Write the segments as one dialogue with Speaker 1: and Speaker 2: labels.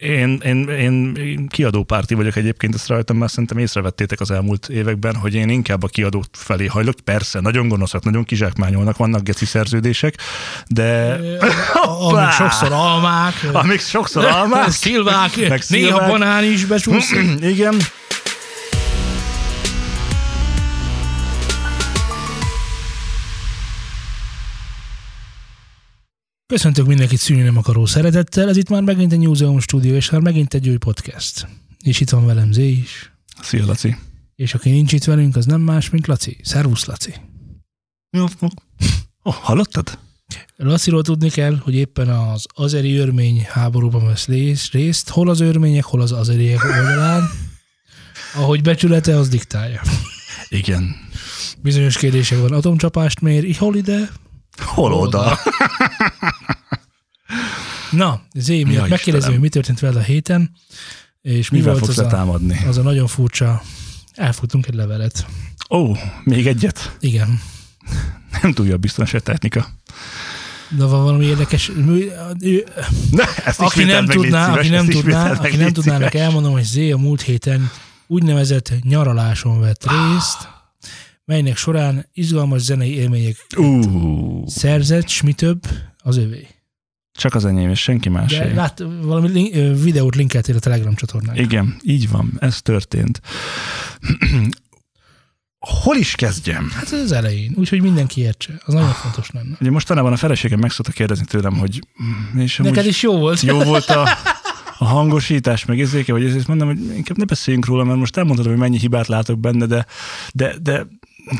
Speaker 1: Én, én, én kiadópárti vagyok egyébként, ezt rajtam már szerintem észrevettétek az elmúlt években, hogy én inkább a kiadó felé hajlok. Persze, nagyon gonoszak, nagyon kizsákmányolnak, vannak geci szerződések, de...
Speaker 2: Amik sokszor almák.
Speaker 1: Amik sokszor almák.
Speaker 2: Szilvák, meg néha banán is becsúszik.
Speaker 1: Igen.
Speaker 2: Köszöntök mindenkit szűnni nem akaró szeretettel, ez itt már megint egy Newseum stúdió, és már megint egy új podcast. És itt van velem Zé is.
Speaker 1: Szia, Laci.
Speaker 2: És aki nincs itt velünk, az nem más, mint Laci. Szervusz, Laci.
Speaker 1: Jó, oh, hallottad?
Speaker 2: Laciról tudni kell, hogy éppen az azeri örmény háborúban vesz részt, hol az örmények, hol az azeriek oldalán. Ahogy becsülete, az diktálja.
Speaker 1: Igen.
Speaker 2: Bizonyos kérdések van, atomcsapást mér, hol ide,
Speaker 1: Hol oda?
Speaker 2: Na, Zé miatt megkérdezem, hogy mi történt veled a héten, és mi
Speaker 1: Mivel
Speaker 2: volt az a,
Speaker 1: támadni?
Speaker 2: az a nagyon furcsa, elfutunk egy levelet.
Speaker 1: Ó, még egyet?
Speaker 2: Igen.
Speaker 1: Nem túl jobb biztos a technika.
Speaker 2: De van valami érdekes.
Speaker 1: Ne, ezt
Speaker 2: aki nem tudná, szíves, aki nem tudná, aki nem tudná, elmondom, hogy Zé a múlt héten úgynevezett nyaraláson vett részt, melynek során izgalmas zenei élmények
Speaker 1: uh.
Speaker 2: szerzett, s mi több, az övé.
Speaker 1: Csak az enyém, és senki más.
Speaker 2: De lát, valami link, videót linkeltél a Telegram csatornán.
Speaker 1: Igen, így van, ez történt. Hol is kezdjem?
Speaker 2: Hát az elején, úgyhogy mindenki értse. Az nagyon fontos lenne.
Speaker 1: Ugye mostanában a feleségem meg szokta kérdezni tőlem, hogy...
Speaker 2: És Neked is jó volt.
Speaker 1: Jó volt a, a hangosítás, meg ezéke, vagy ezért mondom, hogy inkább ne beszéljünk róla, mert most elmondhatom, hogy mennyi hibát látok benne, de, de, de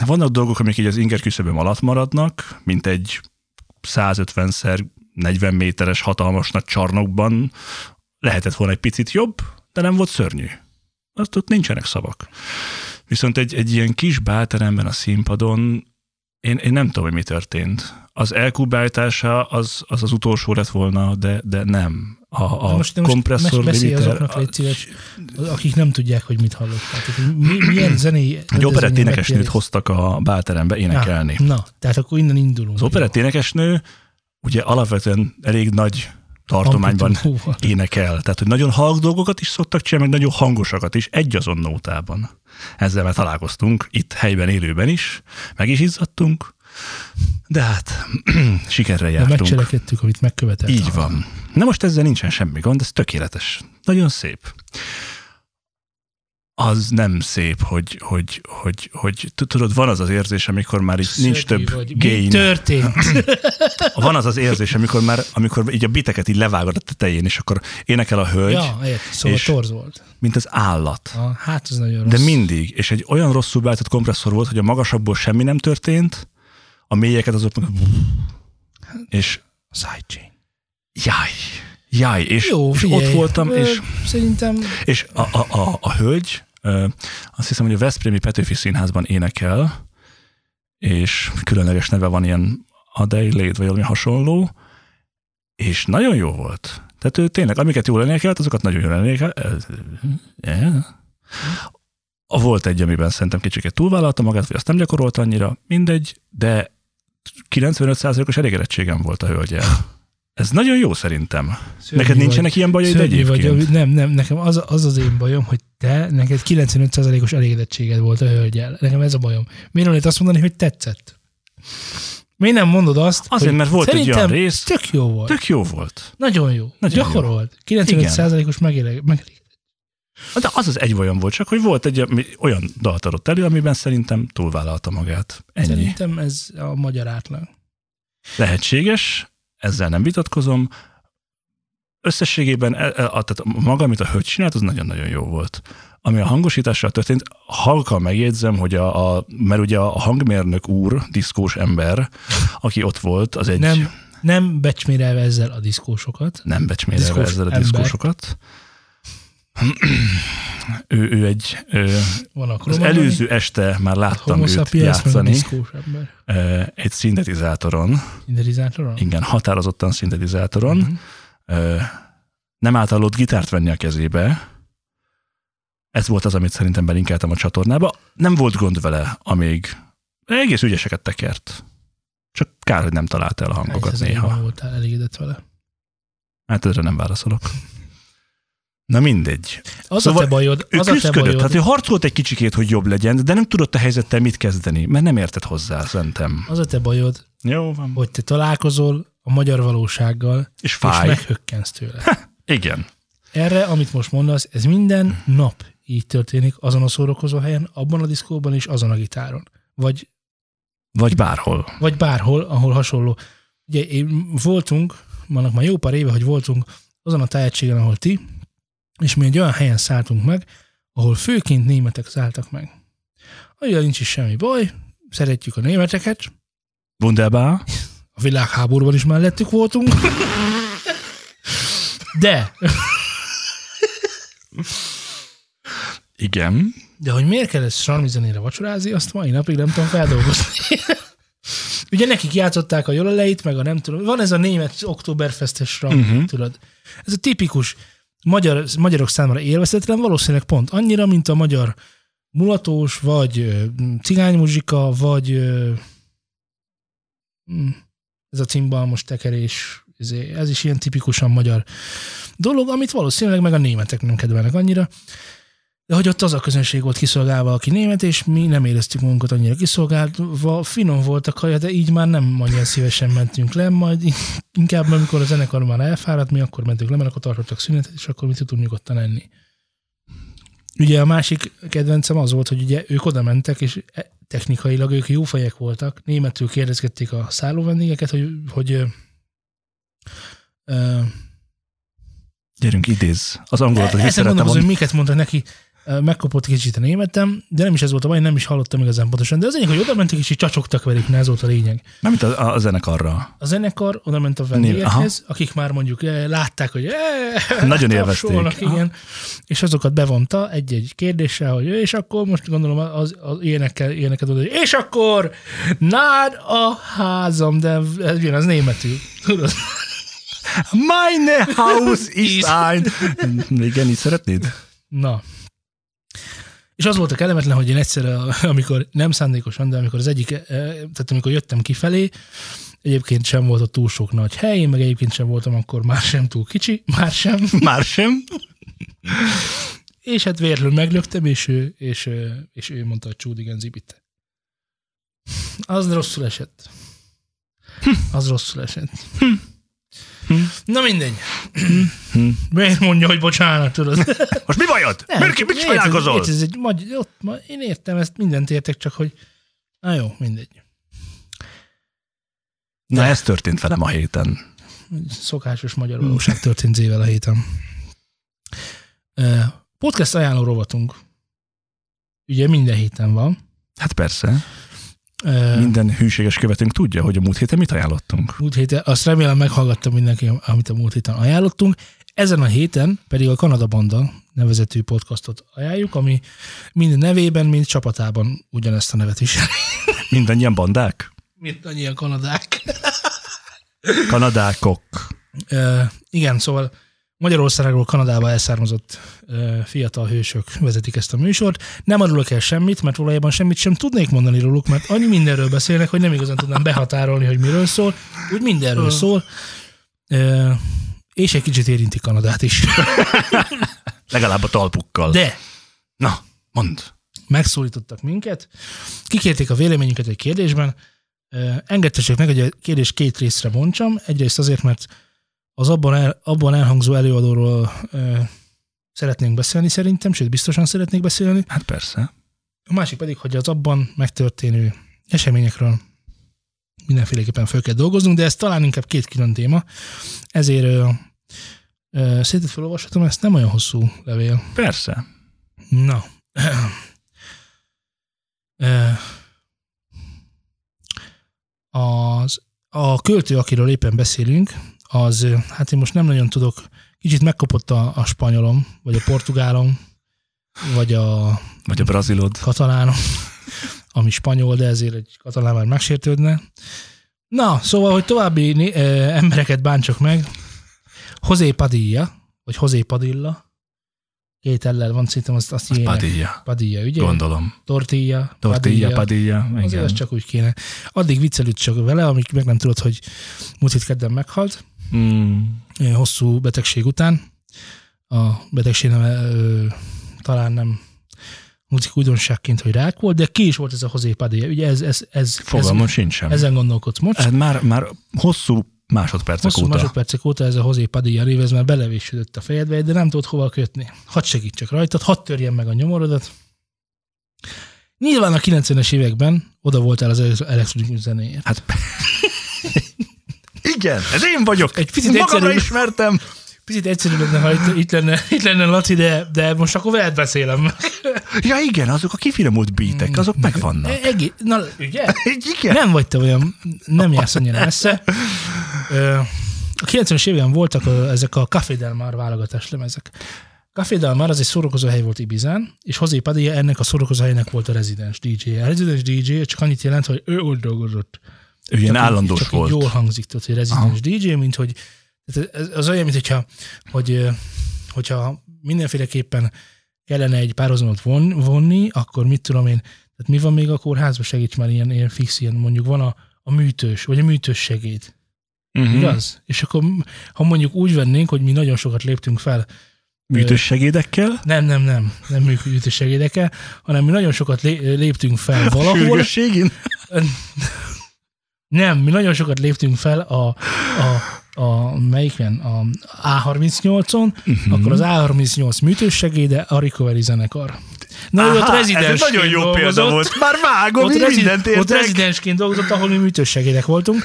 Speaker 1: vannak dolgok, amik így az inger küszöböm alatt maradnak, mint egy 150-szer 40 méteres hatalmas csarnokban lehetett volna egy picit jobb, de nem volt szörnyű. Azt ott nincsenek szavak. Viszont egy, egy ilyen kis bálteremben a színpadon én, én nem tudom, hogy mi történt. Az elkúbáltása az, az az utolsó lett volna, de, de nem a, a most, kompresszor
Speaker 2: most limiter. azoknak, légy szíves, akik nem tudják, hogy mit hallottak. Tehát, mi, milyen zenei...
Speaker 1: Egy operett énekesnőt hoztak a bálterembe énekelni.
Speaker 2: Na, na, tehát akkor innen indulunk.
Speaker 1: Az operett énekesnő ugye alapvetően elég nagy tartományban énekel. Tehát, hogy nagyon halk dolgokat is szoktak csinálni, meg nagyon hangosakat is, egy azon nótában. Ezzel már találkoztunk, itt helyben, élőben is, meg is izzadtunk, de hát sikerre jártunk.
Speaker 2: De megcselekedtük, amit megkövetett.
Speaker 1: Így van. Na most ezzel nincsen semmi gond, ez tökéletes. Nagyon szép. Az nem szép, hogy, hogy, hogy, hogy tudod, van az az érzés, amikor már így nincs több vagy. gain.
Speaker 2: Mi történt?
Speaker 1: van az az érzés, amikor már amikor így a biteket így levágod a tetején, és akkor énekel a hölgy.
Speaker 2: Ja, ért, szóval és torz volt.
Speaker 1: Mint az állat.
Speaker 2: Ah, hát ez nagyon rossz.
Speaker 1: De mindig. És egy olyan rosszul beállított kompresszor volt, hogy a magasabbból semmi nem történt, a mélyeket azok meg... És...
Speaker 2: Sidechain.
Speaker 1: Jaj, jaj, és,
Speaker 2: Jó,
Speaker 1: és ott voltam, és...
Speaker 2: Szerintem...
Speaker 1: És a, a, a, a hölgy, azt hiszem, hogy a Veszprémi Petőfi Színházban énekel, és különleges neve van ilyen Adelaide, vagy valami hasonló, és nagyon jó volt. Tehát ő tényleg, amiket jól énekelt, azokat nagyon jól énekelt. Yeah. Volt egy, amiben szerintem kicsiket túlvállalta magát, vagy azt nem gyakorolt annyira, mindegy, de 95%-os elégedettségem volt a hölgyel. Ez nagyon jó szerintem. Szörnyű neked nincsenek vagy, ilyen bajaid egyébként?
Speaker 2: Vagy, nem, nem, nekem az, az az én bajom, hogy te, neked 95%-os elégedettséged volt a hölgyel. Nekem ez a bajom. Miért lehet azt mondani, hogy tetszett? Miért nem mondod azt,
Speaker 1: Azért, mert volt egy olyan rész.
Speaker 2: Tök jó volt.
Speaker 1: Tök jó volt.
Speaker 2: Nagyon jó. Nagyon Gyakorolt. 95%-os megelégedettség.
Speaker 1: De az az egy vajon volt, csak hogy volt egy olyan dalt adott elő, amiben szerintem túlvállalta magát. Ennyi.
Speaker 2: Szerintem ez a magyar átlag.
Speaker 1: Lehetséges, ezzel nem vitatkozom. Összességében e, e, a, tehát maga, amit a hölgy csinált, az nagyon-nagyon jó volt. Ami a hangosítással történt, halkan megjegyzem, hogy a, a, mert ugye a hangmérnök úr, diszkós ember, aki ott volt, az egy...
Speaker 2: Nem, nem becsmérelve ezzel a diszkósokat.
Speaker 1: Nem becsmérelve ezzel a diszkósokat. ő, ő egy, ő, Van az előző este már láttam őt játszani egy szintetizátoron.
Speaker 2: Szintetizátoron?
Speaker 1: Igen, határozottan szintetizátoron. Uh-huh. Nem általott gitárt venni a kezébe. Ez volt az, amit szerintem belinkeltem a csatornába. Nem volt gond vele, amíg egész ügyeseket tekert. Csak kár, hogy nem találta el a hangokat néha.
Speaker 2: voltál elégedett vele?
Speaker 1: Hát erre nem válaszolok. Na mindegy.
Speaker 2: Az szóval a te bajod,
Speaker 1: ő
Speaker 2: az a te
Speaker 1: küzdködött,
Speaker 2: bajod.
Speaker 1: tehát ő harcolt egy kicsikét, hogy jobb legyen, de nem tudott a helyzettel mit kezdeni, mert nem értett hozzá, szerintem.
Speaker 2: Az a te bajod,
Speaker 1: Jó van.
Speaker 2: hogy te találkozol a magyar valósággal,
Speaker 1: És
Speaker 2: és
Speaker 1: fáj.
Speaker 2: meghökkensz tőle.
Speaker 1: Igen.
Speaker 2: Erre, amit most mondasz, ez minden nap így történik, azon a szórakozó helyen, abban a diszkóban és azon a gitáron. Vagy,
Speaker 1: Vagy bárhol.
Speaker 2: vagy bárhol, ahol hasonló. Ugye én voltunk, vannak már jó pár éve, hogy voltunk azon a tájegységen, ahol ti, és mi egy olyan helyen szálltunk meg, ahol főként németek szálltak meg. Olyan nincs is semmi baj, szeretjük a németeket,
Speaker 1: Wunderbar.
Speaker 2: A világháborúban is mellettük voltunk. De,
Speaker 1: Igen.
Speaker 2: de hogy miért kell ezt sarmizenére vacsorázni, azt mai napig nem tudom feldolgozni. Ugye nekik játszották a joleleit, meg a nem tudom, van ez a német októberfestes rang, uh-huh. tudod. Ez a tipikus magyar, magyarok számára élvezetlen, valószínűleg pont annyira, mint a magyar mulatós, vagy cigánymuzsika, vagy mm, ez a cimbalmos tekerés, ez, is ilyen tipikusan magyar dolog, amit valószínűleg meg a németek nem kedvelnek annyira. De hogy ott az a közönség volt kiszolgálva, aki német, és mi nem éreztük magunkat annyira kiszolgálva, finom volt a kaja, de így már nem annyira szívesen mentünk le, majd inkább amikor a zenekar már elfáradt, mi akkor mentünk le, mert akkor tartottak szünetet, és akkor mi tudtunk nyugodtan enni. Ugye a másik kedvencem az volt, hogy ugye ők oda mentek, és technikailag ők jó fejek voltak. Németül kérdezgették a szálló vendégeket, hogy, hogy ö,
Speaker 1: Gyerünk, idéz. Az angolot, hogy
Speaker 2: ezen
Speaker 1: szeretem
Speaker 2: gondolkozom, hogy miket mondtak neki, Ö, megkopott kicsit a németem, de nem is ez volt a baj, nem is hallottam igazán pontosan. De az lényeg, hogy oda mentek és így csacsogtak velük, ne ez volt a lényeg.
Speaker 1: Nem, mint a, a zenekarra.
Speaker 2: A zenekar oda ment a vendégekhez, akik már mondjuk eh, látták, hogy eh,
Speaker 1: Nagyon élvezték.
Speaker 2: igen, és azokat bevonta egy-egy kérdéssel, hogy és akkor most gondolom az, az énekkel, éneket oda, és akkor nád a házam, de ez jön az németül. Tudod?
Speaker 1: Meine Haus ist ein... Igen, így szeretnéd?
Speaker 2: Na. És az volt a kellemetlen, hogy én egyszer, amikor nem szándékosan, de amikor az egyik, eh, tehát amikor jöttem kifelé, egyébként sem volt ott túl sok nagy hely, én meg egyébként sem voltam akkor már sem túl kicsi, már sem.
Speaker 1: Már sem.
Speaker 2: És hát véletlenül meglöktem, és ő, és, ő- és ő mondta, hogy csúdigen zibitte. Az rosszul esett. Az rosszul esett. Na mindegy. Miért mondja, hogy bocsánat, tudod?
Speaker 1: Most mi bajod? Miért ki, mit
Speaker 2: érted,
Speaker 1: csinálkozol?
Speaker 2: érted, Ez egy magy- ott, ma, én értem, ezt mindent értek, csak hogy na jó, mindegy.
Speaker 1: Na, ez történt velem a héten.
Speaker 2: Szokásos magyar valóság történt zével a héten. Podcast ajánló rovatunk. Ugye minden héten van.
Speaker 1: Hát persze. Minden hűséges követőnk tudja, hogy a múlt héten mit ajánlottunk.
Speaker 2: múlt héten, azt remélem meghallgatta mindenki, amit a múlt héten ajánlottunk. Ezen a héten pedig a Kanada Banda nevezetű podcastot ajánljuk, ami mind nevében, mind csapatában ugyanezt a nevet viseli.
Speaker 1: Mindannyian bandák?
Speaker 2: Mint annyian kanadák.
Speaker 1: Kanadákok.
Speaker 2: Ö, igen, szóval Magyarországról Kanadába elszármazott fiatal hősök vezetik ezt a műsort. Nem árulok el semmit, mert valójában semmit sem tudnék mondani róluk, mert annyi mindenről beszélnek, hogy nem igazán tudnám behatárolni, hogy miről szól. Úgy mindenről szól. És egy kicsit érinti Kanadát is.
Speaker 1: Legalább a talpukkal.
Speaker 2: De
Speaker 1: Na, mondd.
Speaker 2: megszólítottak minket, kikérték a véleményünket egy kérdésben, engedtessék meg, hogy a kérdés két részre bontsam. Egyrészt azért, mert az abban, el, abban elhangzó előadóról ö, szeretnénk beszélni szerintem, sőt biztosan szeretnék beszélni.
Speaker 1: Hát persze.
Speaker 2: A másik pedig, hogy az abban megtörténő eseményekről mindenféleképpen föl kell dolgoznunk, de ez talán inkább két külön téma. Ezért ö, ö, szétet felolvashatom, ezt nem olyan hosszú levél.
Speaker 1: Persze.
Speaker 2: Na. Az, a költő, akiről éppen beszélünk, az, hát én most nem nagyon tudok, kicsit megkopott a, a spanyolom, vagy a portugálom, vagy a
Speaker 1: Vagy a brazilod.
Speaker 2: katalánom, ami spanyol, de ezért egy katalán már megsértődne. Na, szóval, hogy további ö, embereket bántsak meg, José Padilla, vagy José Padilla, két ellel van, szerintem azt, azt írják.
Speaker 1: Padilla.
Speaker 2: Padilla, ugye?
Speaker 1: Gondolom.
Speaker 2: Tortilla,
Speaker 1: Tortilla, Padilla.
Speaker 2: Azért
Speaker 1: Igen.
Speaker 2: az csak úgy kéne. Addig viccelőd csak vele, amíg meg nem tudod, hogy múlt hét kedden meghalt,
Speaker 1: Mm.
Speaker 2: hosszú betegség után. a betegség neve ö, talán nem hangzik újdonságként, hogy rák volt, de ki is volt ez a José Padilla? Ugye ez, ez, ez,
Speaker 1: Fogalmam
Speaker 2: ez,
Speaker 1: sincsen.
Speaker 2: ezen gondolkodsz most.
Speaker 1: Ez már, már hosszú másodpercek
Speaker 2: Hosszú
Speaker 1: óta.
Speaker 2: másodpercek óta ez a José Padilla név, ez már belevésődött a fejedbe, de nem tudod hova kötni. Hadd segítsek rajtad, hadd törjen meg a nyomorodat. Nyilván a 90-es években oda voltál az elektronikus zenéért.
Speaker 1: Hát igen, ez én vagyok.
Speaker 2: Egy picit
Speaker 1: Magamra
Speaker 2: egyszerűbb.
Speaker 1: ismertem.
Speaker 2: Picit egyszerű lenne, ha itt, itt, lenne, itt lenne Laci, de, de most akkor veled beszélem.
Speaker 1: Ja igen, azok a kifinomult beatek, azok megvannak.
Speaker 2: E- Egész, na, ugye?
Speaker 1: Igen.
Speaker 2: Nem vagy te olyan, nem jársz annyira messze. A 90-es években voltak ezek a Café Del Mar válogatás lemezek. Café Del Mar az egy szórakozó hely volt Ibizán, és José Padilla ennek a szórakozó helynek volt a rezidens DJ. A rezidens DJ csak annyit jelent, hogy ő ott dolgozott.
Speaker 1: Ő ilyen
Speaker 2: Csak
Speaker 1: állandós
Speaker 2: csak
Speaker 1: volt.
Speaker 2: Jól hangzik, tudod, hogy rezidens DJ, mint hogy tehát az olyan, mint hogyha, hogy, hogyha mindenféleképpen kellene egy párhuzamot von, vonni, akkor mit tudom én, tehát mi van még a kórházban, segíts már ilyen, ilyen fix, ilyen mondjuk van a, a műtős, vagy a műtős segéd,
Speaker 1: Uh-huh.
Speaker 2: igaz? És akkor ha mondjuk úgy vennénk, hogy mi nagyon sokat léptünk fel,
Speaker 1: Műtős segédekkel.
Speaker 2: nem, nem, nem, nem műtős segédekkel, hanem mi nagyon sokat lé- léptünk fel valahol,
Speaker 1: Sürgősségén.
Speaker 2: Nem, mi nagyon sokat léptünk fel a, a, a melyiken, a A38-on, uh-huh. akkor az A38 műtőssegéde, a Recovery zenekar. Na, ő ott
Speaker 1: Aha, ez nagyon jó
Speaker 2: dolgozott.
Speaker 1: példa volt. Már vágom,
Speaker 2: Ott, rezi-
Speaker 1: mindent
Speaker 2: ott rezidensként dolgozott, ahol mi műtőssegédek voltunk.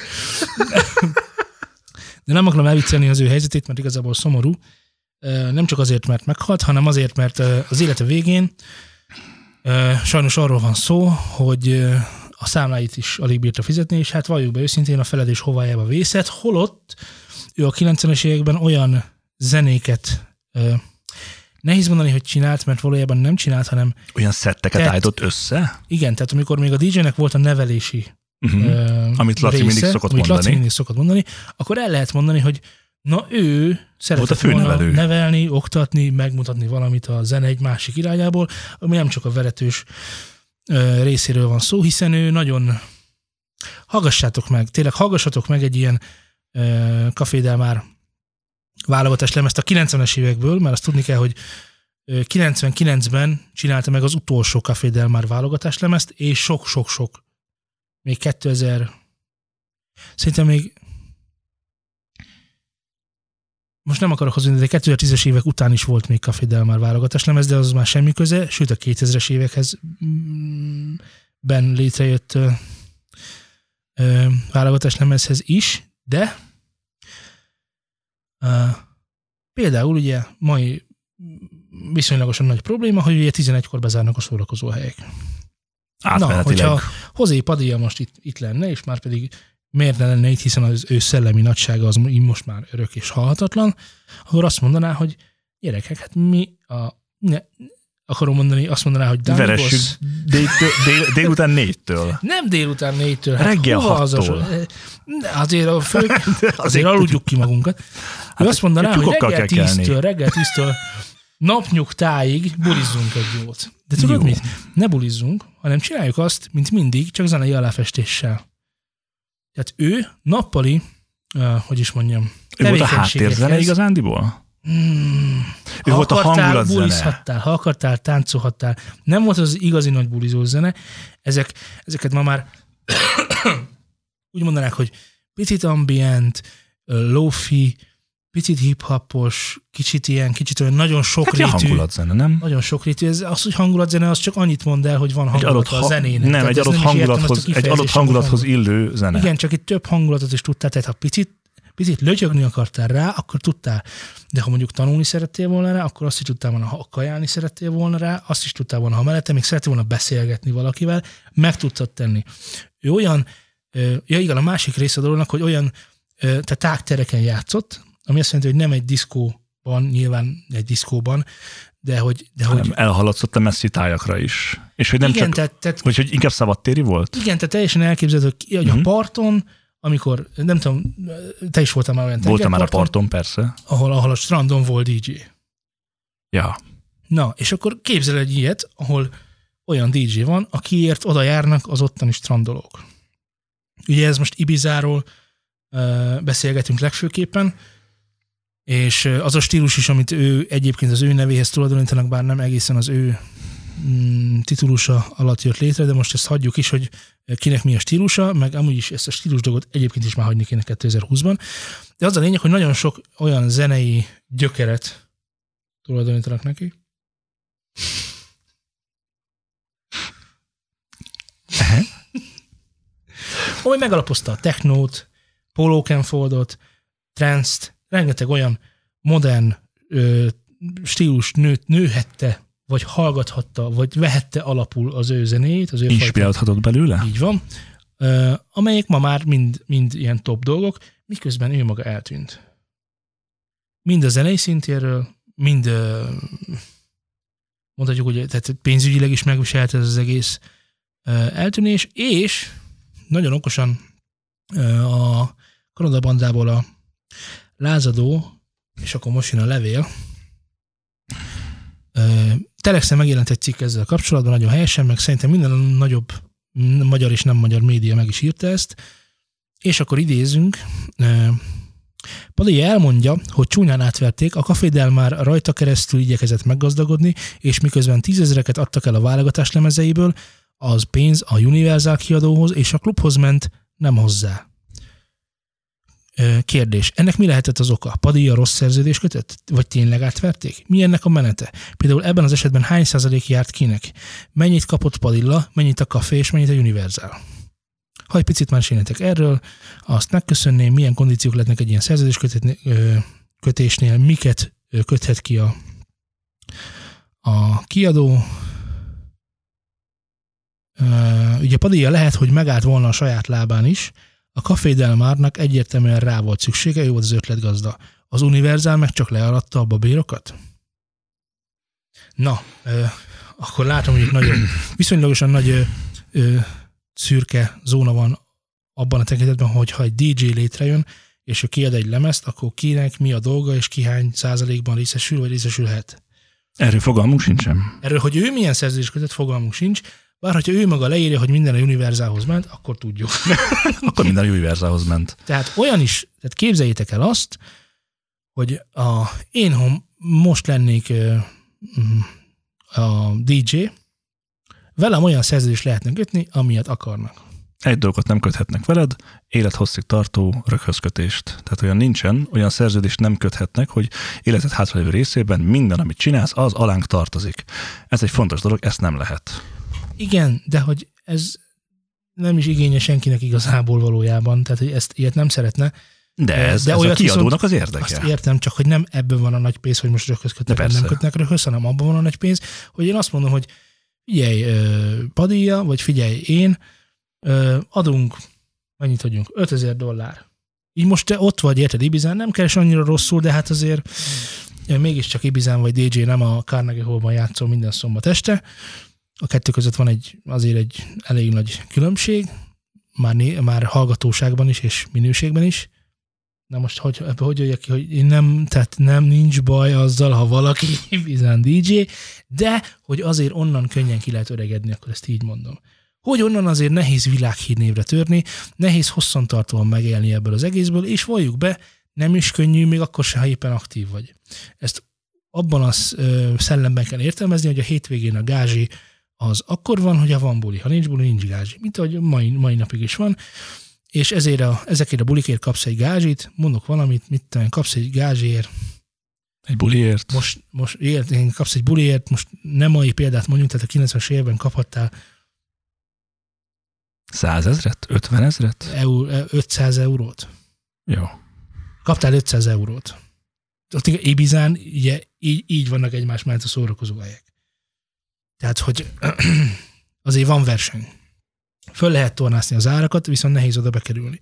Speaker 2: De nem akarom elviccelni az ő helyzetét, mert igazából szomorú. Nem csak azért, mert meghalt, hanem azért, mert az élete végén sajnos arról van szó, hogy a számláit is alig bírta fizetni, és hát valljuk be őszintén a feledés hovájába vészett, holott ő a 90-es években olyan zenéket ö, nehéz mondani, hogy csinált, mert valójában nem csinált, hanem
Speaker 1: Olyan szetteket
Speaker 2: Tett.
Speaker 1: állított össze,
Speaker 2: igen, tehát amikor még a DJ-nek volt a nevelési
Speaker 1: uh-huh.
Speaker 2: ö,
Speaker 1: Amit Laci mindig szokott
Speaker 2: amit Laci
Speaker 1: mondani.
Speaker 2: mindig szokott mondani, akkor el lehet mondani, hogy na ő szeretett volna
Speaker 1: főnevelő.
Speaker 2: nevelni, oktatni, megmutatni valamit a zene egy másik irányából, ami nem csak a veretős részéről van szó, hiszen ő nagyon hallgassátok meg, tényleg hallgassatok meg egy ilyen ö, Café Del Mar válogatás lemezt a 90-es évekből, mert azt tudni kell, hogy ö, 99-ben csinálta meg az utolsó Café Del Mar válogatás lemezt, és sok-sok-sok még 2000, szerintem még most nem akarok hozni, de 2010-es évek után is volt még Café Del Mar válogatás lemez, de az már semmi köze, sőt a 2000-es évekhez mm, ben létrejött ö, ö, válogatás lemezhez is, de ö, például ugye mai viszonylagosan nagy probléma, hogy ugye 11-kor bezárnak a szórakozó helyek.
Speaker 1: Átmenetileg.
Speaker 2: hogyha Hozé Padilla most itt, itt lenne, és már pedig miért ne lenne itt, hiszen az ő szellemi nagysága az most már örök és halhatatlan, akkor azt mondaná, hogy gyerekek, hát mi a... Ne, akarom mondani, azt mondaná, hogy Dani
Speaker 1: Veressük
Speaker 2: Boss,
Speaker 1: dél, dél, délután négytől.
Speaker 2: nem délután négytől, hát
Speaker 1: Reggel hattól.
Speaker 2: azért, a fő, azért aludjuk ki magunkat. Ő azt mondaná, hogy reggel tíztől, reggel tíztől napnyugtáig bulizzunk egy jót. De tudod
Speaker 1: Jó.
Speaker 2: mit? Ne bulizzunk, hanem csináljuk azt, mint mindig, csak zenei aláfestéssel. Tehát ő nappali, uh, hogy is mondjam,
Speaker 1: Ő volt a háttérzene igazándiból?
Speaker 2: Hmm.
Speaker 1: Ő volt a
Speaker 2: akartál,
Speaker 1: hangulatzene.
Speaker 2: bulizhattál, ha akartál, táncolhattál. Nem volt az igazi nagy bulizó zene. Ezek, ezeket ma már úgy mondanák, hogy picit ambient, lofi, picit hip-hopos, kicsit ilyen, kicsit olyan nagyon
Speaker 1: Hát
Speaker 2: sokrétű.
Speaker 1: hangulatzene, nem?
Speaker 2: Nagyon sokrétű. Ez, az, hogy hangulatzene, az csak annyit mond el, hogy van
Speaker 1: Egy
Speaker 2: hangulat
Speaker 1: adott,
Speaker 2: a zenének.
Speaker 1: nem, egy adott
Speaker 2: értem, a
Speaker 1: hangulathoz, egy
Speaker 2: kifejezést,
Speaker 1: adott hangulathoz
Speaker 2: hangulat.
Speaker 1: illő zene.
Speaker 2: Igen, csak itt több hangulatot is tudtál, tehát ha picit, picit lötyögni akartál rá, akkor tudtál. De ha mondjuk tanulni szerettél volna rá, akkor azt is tudtál volna, ha kajálni szerettél volna rá, azt is tudtál volna, ha mellette még szerettél volna beszélgetni valakivel, meg tudtad tenni. Ő olyan, ja igen, a másik része a dolognak, hogy olyan, tehát tágtereken játszott, ami azt jelenti, hogy nem egy diszkóban, nyilván egy diszkóban, de hogy, de hogy
Speaker 1: hanem elhaladsz a messzi tájakra is. És hogy nem
Speaker 2: igen,
Speaker 1: csak,
Speaker 2: tehát, tehát
Speaker 1: hogy, hogy inkább szabadtéri volt?
Speaker 2: igen, tehát teljesen elképzelhető, hogy, ki- hogy
Speaker 1: Mhm.
Speaker 2: a parton, amikor, nem tudom, te is voltál már olyan
Speaker 1: Voltam már a parton, persze.
Speaker 2: ahol, ahol a strandon volt DJ.
Speaker 1: Ja.
Speaker 2: Na, és akkor képzel egy ilyet, ahol olyan DJ van, akiért oda járnak az ottani strandolók. Ugye ez most Ibizáról beszélgetünk legfőképpen, és az a stílus is, amit ő egyébként az ő nevéhez tulajdonítanak, bár nem egészen az ő mm, titulusa alatt jött létre, de most ezt hagyjuk is, hogy kinek mi a stílusa, meg amúgy is ezt a stílus dolgot egyébként is már hagyni kéne 2020-ban. De az a lényeg, hogy nagyon sok olyan zenei gyökeret tulajdonítanak neki. Ami megalapozta a technót, Polo Kenfoldot, trance rengeteg olyan modern ö, stílus nőtt, nőhette, vagy hallgathatta, vagy vehette alapul az ő zenét. Az ő
Speaker 1: Inspirálhatott belőle?
Speaker 2: Így van. Ö, amelyek ma már mind, mind ilyen top dolgok, miközben ő maga eltűnt. Mind a zenei szintéről, mind ö, mondhatjuk, hogy tehát pénzügyileg is megviselt ez az egész ö, eltűnés, és nagyon okosan ö, a Kanada bandából a lázadó, és akkor most jön a levél. Telexen megjelent egy cikk ezzel kapcsolatban, nagyon helyesen, meg szerintem minden nagyobb magyar és nem magyar média meg is írta ezt, és akkor idézünk. Padilla elmondja, hogy csúnyán átverték, a kafédel már rajta keresztül igyekezett meggazdagodni, és miközben tízezreket adtak el a válogatás lemezeiből, az pénz a Universal kiadóhoz és a klubhoz ment, nem hozzá. Kérdés. Ennek mi lehetett az oka? Padilla rossz szerződés kötött? Vagy tényleg átverték? Mi ennek a menete? Például ebben az esetben hány százalék járt kinek? Mennyit kapott Padilla, mennyit a kafé és mennyit a Universal? Ha egy picit már erről, azt megköszönném, milyen kondíciók lehetnek egy ilyen szerződés kötésnél, miket köthet ki a, a kiadó. Ugye Padilla lehet, hogy megállt volna a saját lábán is, a Café Del Marnak egyértelműen rá volt szüksége, ő volt az ötletgazda. Az Univerzál meg csak learadta a babérokat? Na, ö, akkor látom, hogy itt nagyon, viszonylagosan nagy ö, ö, szürke zóna van abban a tekintetben, hogy ha egy DJ létrejön, és ő kiad egy lemezt, akkor kinek mi a dolga, és ki hány százalékban részesül, vagy részesülhet.
Speaker 1: Erről fogalmunk sincsen.
Speaker 2: Erről, hogy ő milyen szerződés kötött, fogalmunk sincs, bár hogyha ő maga leírja, hogy minden a Univerzához ment, akkor tudjuk.
Speaker 1: akkor minden a Univerzához ment.
Speaker 2: Tehát olyan is, tehát képzeljétek el azt, hogy a, én, ha most lennék mm, a DJ, velem olyan szerződést lehetne kötni, amilyet akarnak.
Speaker 1: Egy dolgot nem köthetnek veled, élethosszig tartó röghözkötést. Tehát olyan nincsen, olyan szerződést nem köthetnek, hogy életed hátralévő részében minden, amit csinálsz, az alánk tartozik. Ez egy fontos dolog, ezt nem lehet.
Speaker 2: Igen, de hogy ez nem is igénye senkinek igazából valójában, tehát hogy ezt ilyet nem szeretne.
Speaker 1: De ez, de ez a kiadónak az érdeke.
Speaker 2: Azt értem, csak hogy nem ebből van a nagy pénz, hogy most röghöz kötnek, nem kötnek röhöz, hanem abban van a nagy pénz, hogy én azt mondom, hogy figyelj, Padilla, vagy figyelj, én adunk, mennyit adjunk, 5000 dollár. Így most te ott vagy, érted, Ibizán, nem keres annyira rosszul, de hát azért mégiscsak Ibizán vagy DJ nem a Carnegie Hallban játszol minden szombat este, a kettő között van egy, azért egy elég nagy különbség, már, né, már hallgatóságban is, és minőségben is. Na most, hogy, hogy jöjjek ki, hogy én nem, tehát nem nincs baj azzal, ha valaki bizán DJ, de hogy azért onnan könnyen ki lehet öregedni, akkor ezt így mondom. Hogy onnan azért nehéz világhírnévre törni, nehéz hosszantartóan megélni ebből az egészből, és valljuk be, nem is könnyű, még akkor se, ha éppen aktív vagy. Ezt abban a szellemben kell értelmezni, hogy a hétvégén a gázsi az akkor van, hogyha van buli. Ha nincs buli, nincs gázsi. Mint ahogy mai, mai napig is van. És ezért a, ezekért a bulikért kapsz egy gázsit, mondok valamit, mit tudom, kapsz egy gázsiért.
Speaker 1: Egy buliért?
Speaker 2: Most, most én kapsz egy buliért, most nem mai példát mondjuk, tehát a 90-es évben kaphattál
Speaker 1: 100 ezret? 50 ezret?
Speaker 2: Eur, 500 eurót.
Speaker 1: Jó.
Speaker 2: Kaptál 500 eurót. Ott Ibizán ugye, így, így vannak egymás mellett a szórakozó helyek. Tehát, hogy azért van verseny. Föl lehet tornászni az árakat, viszont nehéz oda bekerülni.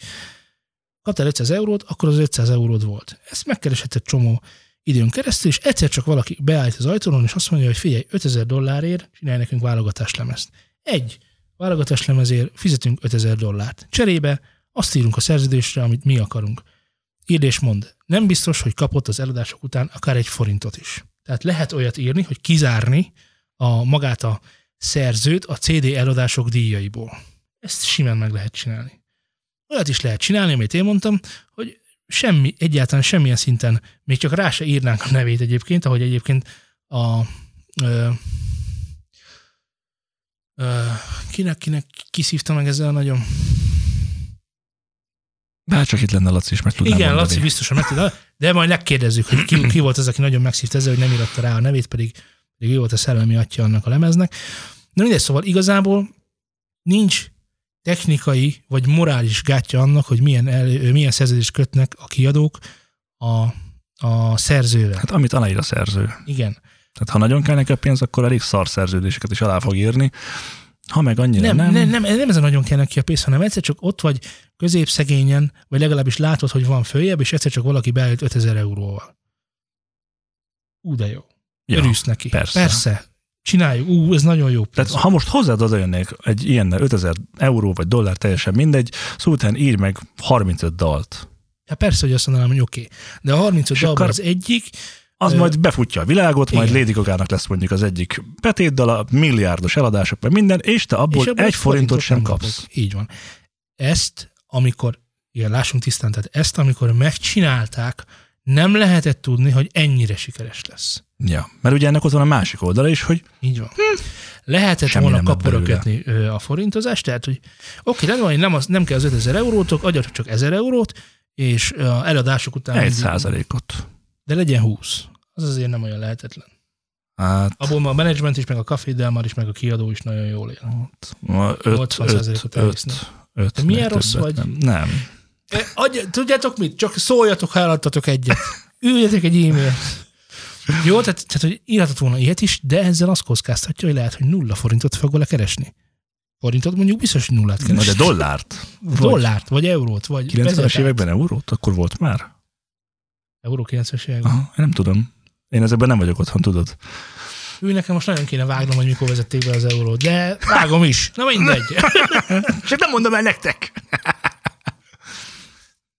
Speaker 2: Kaptál 500 eurót, akkor az 500 euród volt. Ezt megkeresett egy csomó időn keresztül, és egyszer csak valaki beállt az ajtón, és azt mondja, hogy figyelj, 5000 dollárért csinálj nekünk válogatáslemezt. Egy válogatáslemezért fizetünk 5000 dollárt. Cserébe azt írunk a szerződésre, amit mi akarunk. Írd és mond. Nem biztos, hogy kapott az eladások után akár egy forintot is. Tehát lehet olyat írni, hogy kizárni a magát a szerzőt a CD eladások díjaiból. Ezt simán meg lehet csinálni. Olyat is lehet csinálni, amit én mondtam, hogy semmi, egyáltalán semmilyen szinten, még csak rá se írnánk a nevét egyébként, ahogy egyébként a ö, ö, kinek, kinek kiszívta meg ezzel nagyon
Speaker 1: Bárcsak itt lenne Laci is, meg tudnám
Speaker 2: Igen,
Speaker 1: mondani.
Speaker 2: Laci biztosan meg tudja, de majd megkérdezzük, hogy ki, ki volt az, aki nagyon megszívta ezzel, hogy nem íratta rá a nevét, pedig, pedig ő volt a szellemi atya annak a lemeznek. Na mindegy, szóval igazából nincs technikai vagy morális gátja annak, hogy milyen, el, milyen szerződést kötnek a kiadók a, a szerzővel.
Speaker 1: Hát amit aláír a szerző.
Speaker 2: Igen.
Speaker 1: Tehát ha nagyon kell neki a pénz, akkor elég szar szerződéseket is alá fog írni. Ha meg annyira
Speaker 2: Nem,
Speaker 1: nem,
Speaker 2: nem, nem, nem, nem ez a nagyon kell neki a pénz, hanem egyszer csak ott vagy középszegényen, vagy legalábbis látod, hogy van följebb, és egyszer csak valaki beállít 5000 euróval. Ú, de jó.
Speaker 1: Ja,
Speaker 2: Örülsz neki.
Speaker 1: persze.
Speaker 2: Persze. Csináljuk. Ú, ez nagyon jó.
Speaker 1: Tehát ha most hozzád odajönnék egy ilyennel 5000 euró vagy dollár, teljesen mindegy, szóval írj meg 35 dalt.
Speaker 2: Hát persze, hogy azt mondanám, hogy oké. Okay. De a 35
Speaker 1: És
Speaker 2: dalban az egyik,
Speaker 1: Az
Speaker 2: Ö,
Speaker 1: majd befutja a világot, majd. Lady Gaga-nak lesz mondjuk az egyik betétdala, milliárdos eladások, meg minden, és te abból
Speaker 2: és abból
Speaker 1: egy forintot sem kapsz.
Speaker 2: kapok. Így van. Ezt, amikor, igen, lássunk tisztán, tehát ezt, amikor megcsinálták, nem lehetett tudni, hogy ennyire sikeres lesz.
Speaker 1: Ja, mert ugye ennek ott van a másik oldala is, hogy
Speaker 2: Így van. Lehetett
Speaker 1: Semmi
Speaker 2: volna kaporogatni ö, a forintozást, tehát, hogy oké, rendben, van, nem, az, nem kell az 5000 eurótok, adjatok csak 1000 eurót, és a eladások után...
Speaker 1: egy százalékot.
Speaker 2: De legyen 20. Az azért nem olyan lehetetlen.
Speaker 1: Hát,
Speaker 2: Abból ma a menedzsment is, meg a Café Del Mar is, meg a kiadó is nagyon jól él.
Speaker 1: ma öt,
Speaker 2: 80%-ot
Speaker 1: öt,
Speaker 2: elvisznek.
Speaker 1: öt,
Speaker 2: milyen rossz vagy?
Speaker 1: Nem. nem.
Speaker 2: Adj, tudjátok mit? Csak szóljatok, ha eladtatok egyet. Üljetek egy e-mail. Jó, tehát, tehát hogy írhatott volna ilyet is, de ezzel azt kockáztatja, hogy lehet, hogy nulla forintot fog vele keresni. Forintot mondjuk biztos, hogy nullát
Speaker 1: Na
Speaker 2: keres.
Speaker 1: de dollárt? Vagy
Speaker 2: Dollárt, vagy eurót, vagy
Speaker 1: 90-es
Speaker 2: vezetárt.
Speaker 1: években eurót? Akkor volt már?
Speaker 2: Euró 90-es években.
Speaker 1: Aha, nem tudom. Én ezekben nem vagyok otthon, tudod.
Speaker 2: Ő nekem most nagyon kéne vágnom, hogy mikor vezették be az eurót, de vágom is. Na mindegy.
Speaker 1: Csak nem mondom el nektek.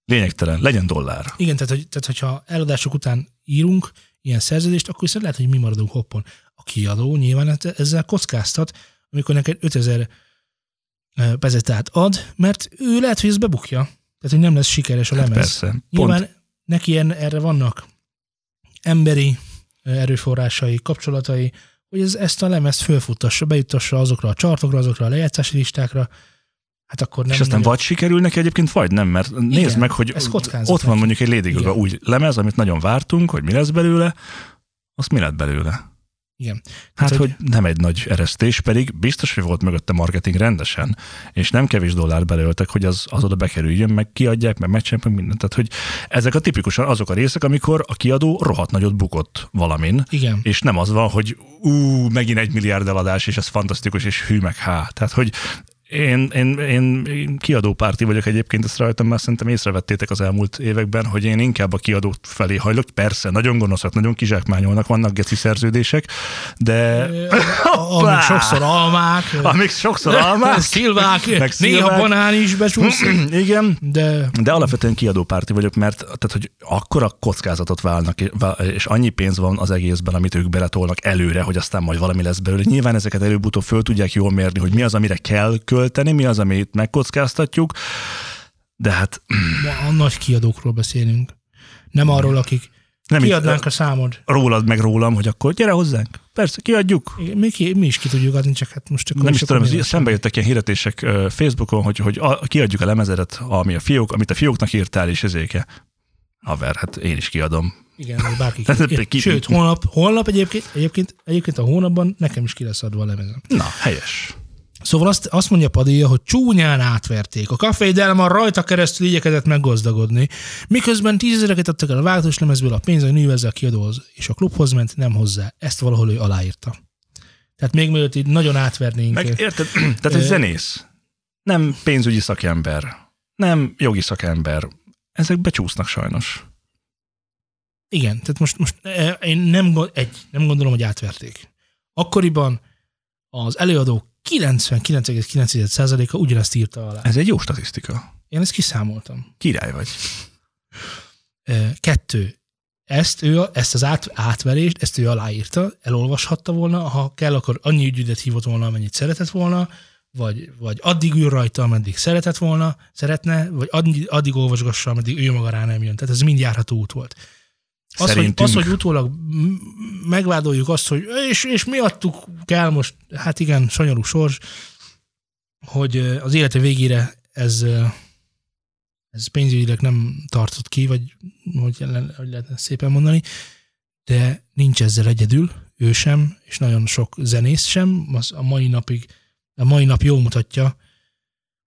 Speaker 1: Lényegtelen, legyen dollár.
Speaker 2: Igen, tehát, hogy, tehát hogyha eladások után írunk ilyen szerződést, akkor viszont lehet, hogy mi maradunk hoppon. A kiadó nyilván e- ezzel kockáztat, amikor neked 5000 pezetát ad, mert ő lehet, hogy ez bebukja. Tehát, hogy nem lesz sikeres a lemez.
Speaker 1: Persze. Pont,
Speaker 2: Nyilván neki ilyen, erre vannak emberi erőforrásai, kapcsolatai, hogy ez, ezt a lemezt fölfuttassa, bejuttassa azokra a chartokra, azokra a lejátszási listákra, hát akkor nem
Speaker 1: és aztán
Speaker 2: nagyon-
Speaker 1: vagy sikerül neki egyébként, vagy nem, mert nézd meg, hogy ott van mondjuk egy Lady Gaga
Speaker 2: Igen.
Speaker 1: új lemez, amit nagyon vártunk, hogy mi lesz belőle, azt mi lett belőle?
Speaker 2: Igen.
Speaker 1: Hát,
Speaker 2: Tehát,
Speaker 1: hogy nem egy nagy eresztés, pedig biztos, hogy volt mögötte marketing rendesen, és nem kevés dollár belőltek, hogy az, az oda bekerüljön, meg kiadják, meg megcsinálják, meg mindent. Tehát, hogy ezek a tipikusan azok a részek, amikor a kiadó rohadt nagyot bukott valamin,
Speaker 2: Igen.
Speaker 1: és nem az van, hogy ú, megint egy milliárd eladás, és ez fantasztikus, és hű meg há. Tehát, hogy én, én, én, én kiadópárti vagyok egyébként, ezt rajtam már szerintem észrevettétek az elmúlt években, hogy én inkább a kiadó felé hajlok. Persze, nagyon gonoszak, nagyon kizsákmányolnak, vannak geci szerződések, de
Speaker 2: Ö, Amik sokszor almák, ö,
Speaker 1: amik sokszor almás,
Speaker 2: szilvák,
Speaker 1: meg
Speaker 2: néha
Speaker 1: szilvák.
Speaker 2: banán is becsúsz,
Speaker 1: igen,
Speaker 2: de
Speaker 1: de alapvetően kiadópárti vagyok, mert tehát, hogy akkora kockázatot válnak, és annyi pénz van az egészben, amit ők beletolnak előre, hogy aztán majd valami lesz belőle. Nyilván ezeket előbb-utóbb föl tudják jól mérni, hogy mi az, amire kell költeni, mi az, amit megkockáztatjuk, de hát
Speaker 2: ma a nagy kiadókról beszélünk. Nem arról, akik
Speaker 1: nem
Speaker 2: kiadnánk
Speaker 1: itt,
Speaker 2: a számod.
Speaker 1: rólad meg rólam, hogy akkor gyere hozzánk. Persze, kiadjuk.
Speaker 2: Igen, Mi, ki, mi is ki tudjuk adni, csak hát most akkor
Speaker 1: Nem is tudom, ez- szembe jöttek ilyen hirdetések Facebookon, hogy, hogy a, kiadjuk a lemezedet, ami a fiók, amit a fióknak írtál, és ezéke. Haver, hát én is kiadom.
Speaker 2: Igen, bárki. Ki,
Speaker 1: ki-
Speaker 2: Sőt, holnap, holnap egyébként, egyébként, egyébként a hónapban nekem is ki lesz adva a lemezem.
Speaker 1: Na, helyes.
Speaker 2: Szóval azt, azt mondja Padilla, hogy csúnyán átverték. A Café Del Mar rajta keresztül igyekezett meggazdagodni, miközben tízezereket adtak el a vágatós lemezből, a pénz a nővezzel kiadóhoz, és a klubhoz ment, nem hozzá. Ezt valahol ő aláírta. Tehát még mielőtt így nagyon átvernénk.
Speaker 1: Meg érted? Tehát egy zenész. Nem pénzügyi szakember. Nem jogi szakember. Ezek becsúsznak sajnos.
Speaker 2: Igen, tehát most, most eh, én nem, egy, nem gondolom, hogy átverték. Akkoriban az előadó 99,9%-a ugyanezt írta alá.
Speaker 1: Ez egy jó statisztika.
Speaker 2: Én ezt kiszámoltam.
Speaker 1: Király vagy.
Speaker 2: Kettő. Ezt, ő, ezt az át, átverést, ezt ő aláírta, elolvashatta volna, ha kell, akkor annyi ügyüdet hívott volna, amennyit szeretett volna, vagy, vagy addig ül rajta, ameddig szeretett volna, szeretne, vagy addig, addig olvasgassa, ameddig ő maga rá nem jön. Tehát ez mind járható út volt. Az, hogy, az, hogy utólag megvádoljuk azt, hogy és, és miattuk kell most, hát igen, sanyarú sors, hogy az élete végére ez, ez pénzügyileg nem tartott ki, vagy hogy, hogy lehetne szépen mondani, de nincs ezzel egyedül, ő sem, és nagyon sok zenész sem, az a mai napig, a mai nap jól mutatja,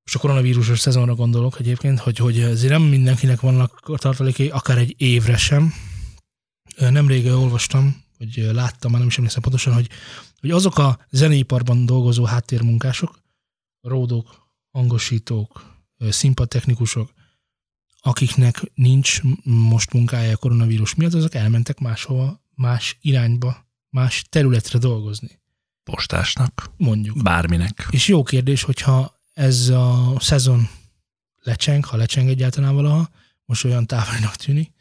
Speaker 2: most a koronavírusos szezonra gondolok egyébként, hogy, hogy azért nem mindenkinek vannak tartalékai, akár egy évre sem. Nemrég olvastam, vagy láttam, már nem is emlékszem pontosan, hogy, hogy azok a zeneiparban dolgozó háttérmunkások, ródok, hangosítók, színpadtechnikusok, akiknek nincs most munkája a koronavírus miatt, azok elmentek máshova, más irányba, más területre dolgozni.
Speaker 1: Postásnak.
Speaker 2: Mondjuk.
Speaker 1: Bárminek.
Speaker 2: És jó kérdés, hogyha ez a szezon lecseng, ha lecseng egyáltalán valaha, most olyan távolinak tűnik,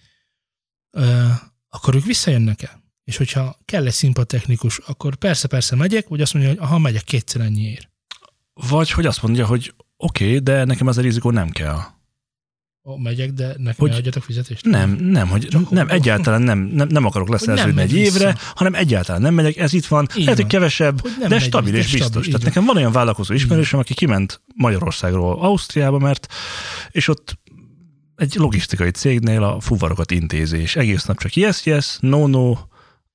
Speaker 2: akkor ők visszajönnek el. És hogyha kell egy színpadtechnikus, akkor persze-persze megyek, vagy azt mondja, hogy aha, megyek kétszer ennyiért.
Speaker 1: Vagy hogy azt mondja, hogy oké, okay, de nekem ez a rizikó nem kell.
Speaker 2: Ó, megyek, de nekem
Speaker 1: Hogy-
Speaker 2: adjatok fizetést?
Speaker 1: Nem, nem, hogy
Speaker 2: Csak
Speaker 1: nem,
Speaker 2: hogy-
Speaker 1: egyáltalán nem, nem, nem akarok leszerződni egy évre,
Speaker 2: vissza.
Speaker 1: hanem egyáltalán nem megyek, ez itt van,
Speaker 2: Így
Speaker 1: lehet, hogy kevesebb,
Speaker 2: Hogy
Speaker 1: de stabil és
Speaker 2: stabil,
Speaker 1: biztos.
Speaker 2: így
Speaker 1: Tehát
Speaker 2: van.
Speaker 1: nekem van olyan vállalkozó ismerősöm, aki kiment Magyarországról Ausztriába, mert és ott egy logisztikai cégnél a fuvarokat intézi, és egész nap csak yes, yes, no, no,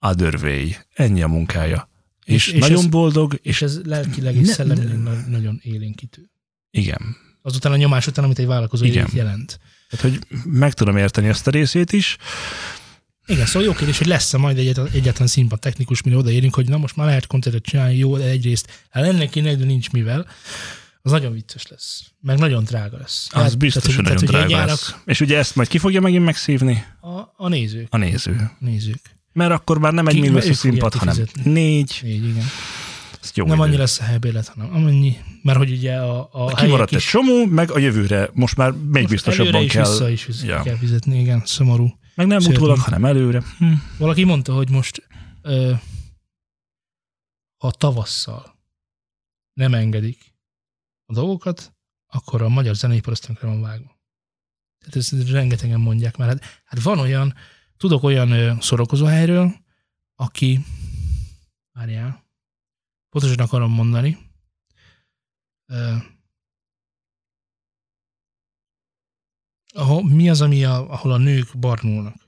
Speaker 1: other way. Ennyi a munkája. És,
Speaker 2: És-
Speaker 1: nagyon
Speaker 2: ez-
Speaker 1: boldog, és
Speaker 2: ez lelkileg és
Speaker 1: Ne-
Speaker 2: szellemileg na- nagyon élénkítő.
Speaker 1: igen.
Speaker 2: Azután a nyomás után, amit egy vállalkozó
Speaker 1: Igen.
Speaker 2: jelent.
Speaker 1: Tehát, hogy meg tudom érteni ezt a részét is.
Speaker 2: Igen, szóval jó kérdés, hogy lesz-e majd egyetlen, egyetlen színpad technikus, mire odaérünk, hogy na most már lehet koncertet csinálni, jó, de egyrészt el ennek kéne, de nincs mivel. Az nagyon vicces lesz. Meg nagyon drága lesz.
Speaker 1: Az
Speaker 2: Hát,
Speaker 1: biztos, hogy
Speaker 2: tehát,
Speaker 1: nagyon
Speaker 2: tehát,
Speaker 1: drága lesz. És ugye ezt majd ki fogja megint megszívni?
Speaker 2: A, a nézők.
Speaker 1: A néző.
Speaker 2: nézők.
Speaker 1: Mert akkor már nem egy milliós
Speaker 2: fogják
Speaker 1: színpad, hanem
Speaker 2: kifizetni.
Speaker 1: négy.
Speaker 2: Így, igen.
Speaker 1: Ez jó
Speaker 2: nem
Speaker 1: idő.
Speaker 2: annyi lesz a helybérlet, hanem amennyi, mert hogy ugye a, a
Speaker 1: Kimaradt egy
Speaker 2: is
Speaker 1: csomó, meg a jövőre most már még
Speaker 2: most
Speaker 1: biztosabban
Speaker 2: is
Speaker 1: kell.
Speaker 2: vissza is vissza
Speaker 1: Ja.
Speaker 2: kell fizetni, igen, szomorú.
Speaker 1: Meg nem
Speaker 2: Szörnyű.
Speaker 1: utólag, hanem előre. Hm.
Speaker 2: Valaki mondta, hogy most ö, ha tavasszal nem engedik a dolgokat, akkor a magyar zeneipar azt van vágva. Tehát ezt rengetegen mondják már. Hát, hát van olyan, tudok olyan szórakozóhelyről, aki, várjál, pontosan akarom mondani, ö, ahol, mi az, ami a, ahol a nők barnulnak?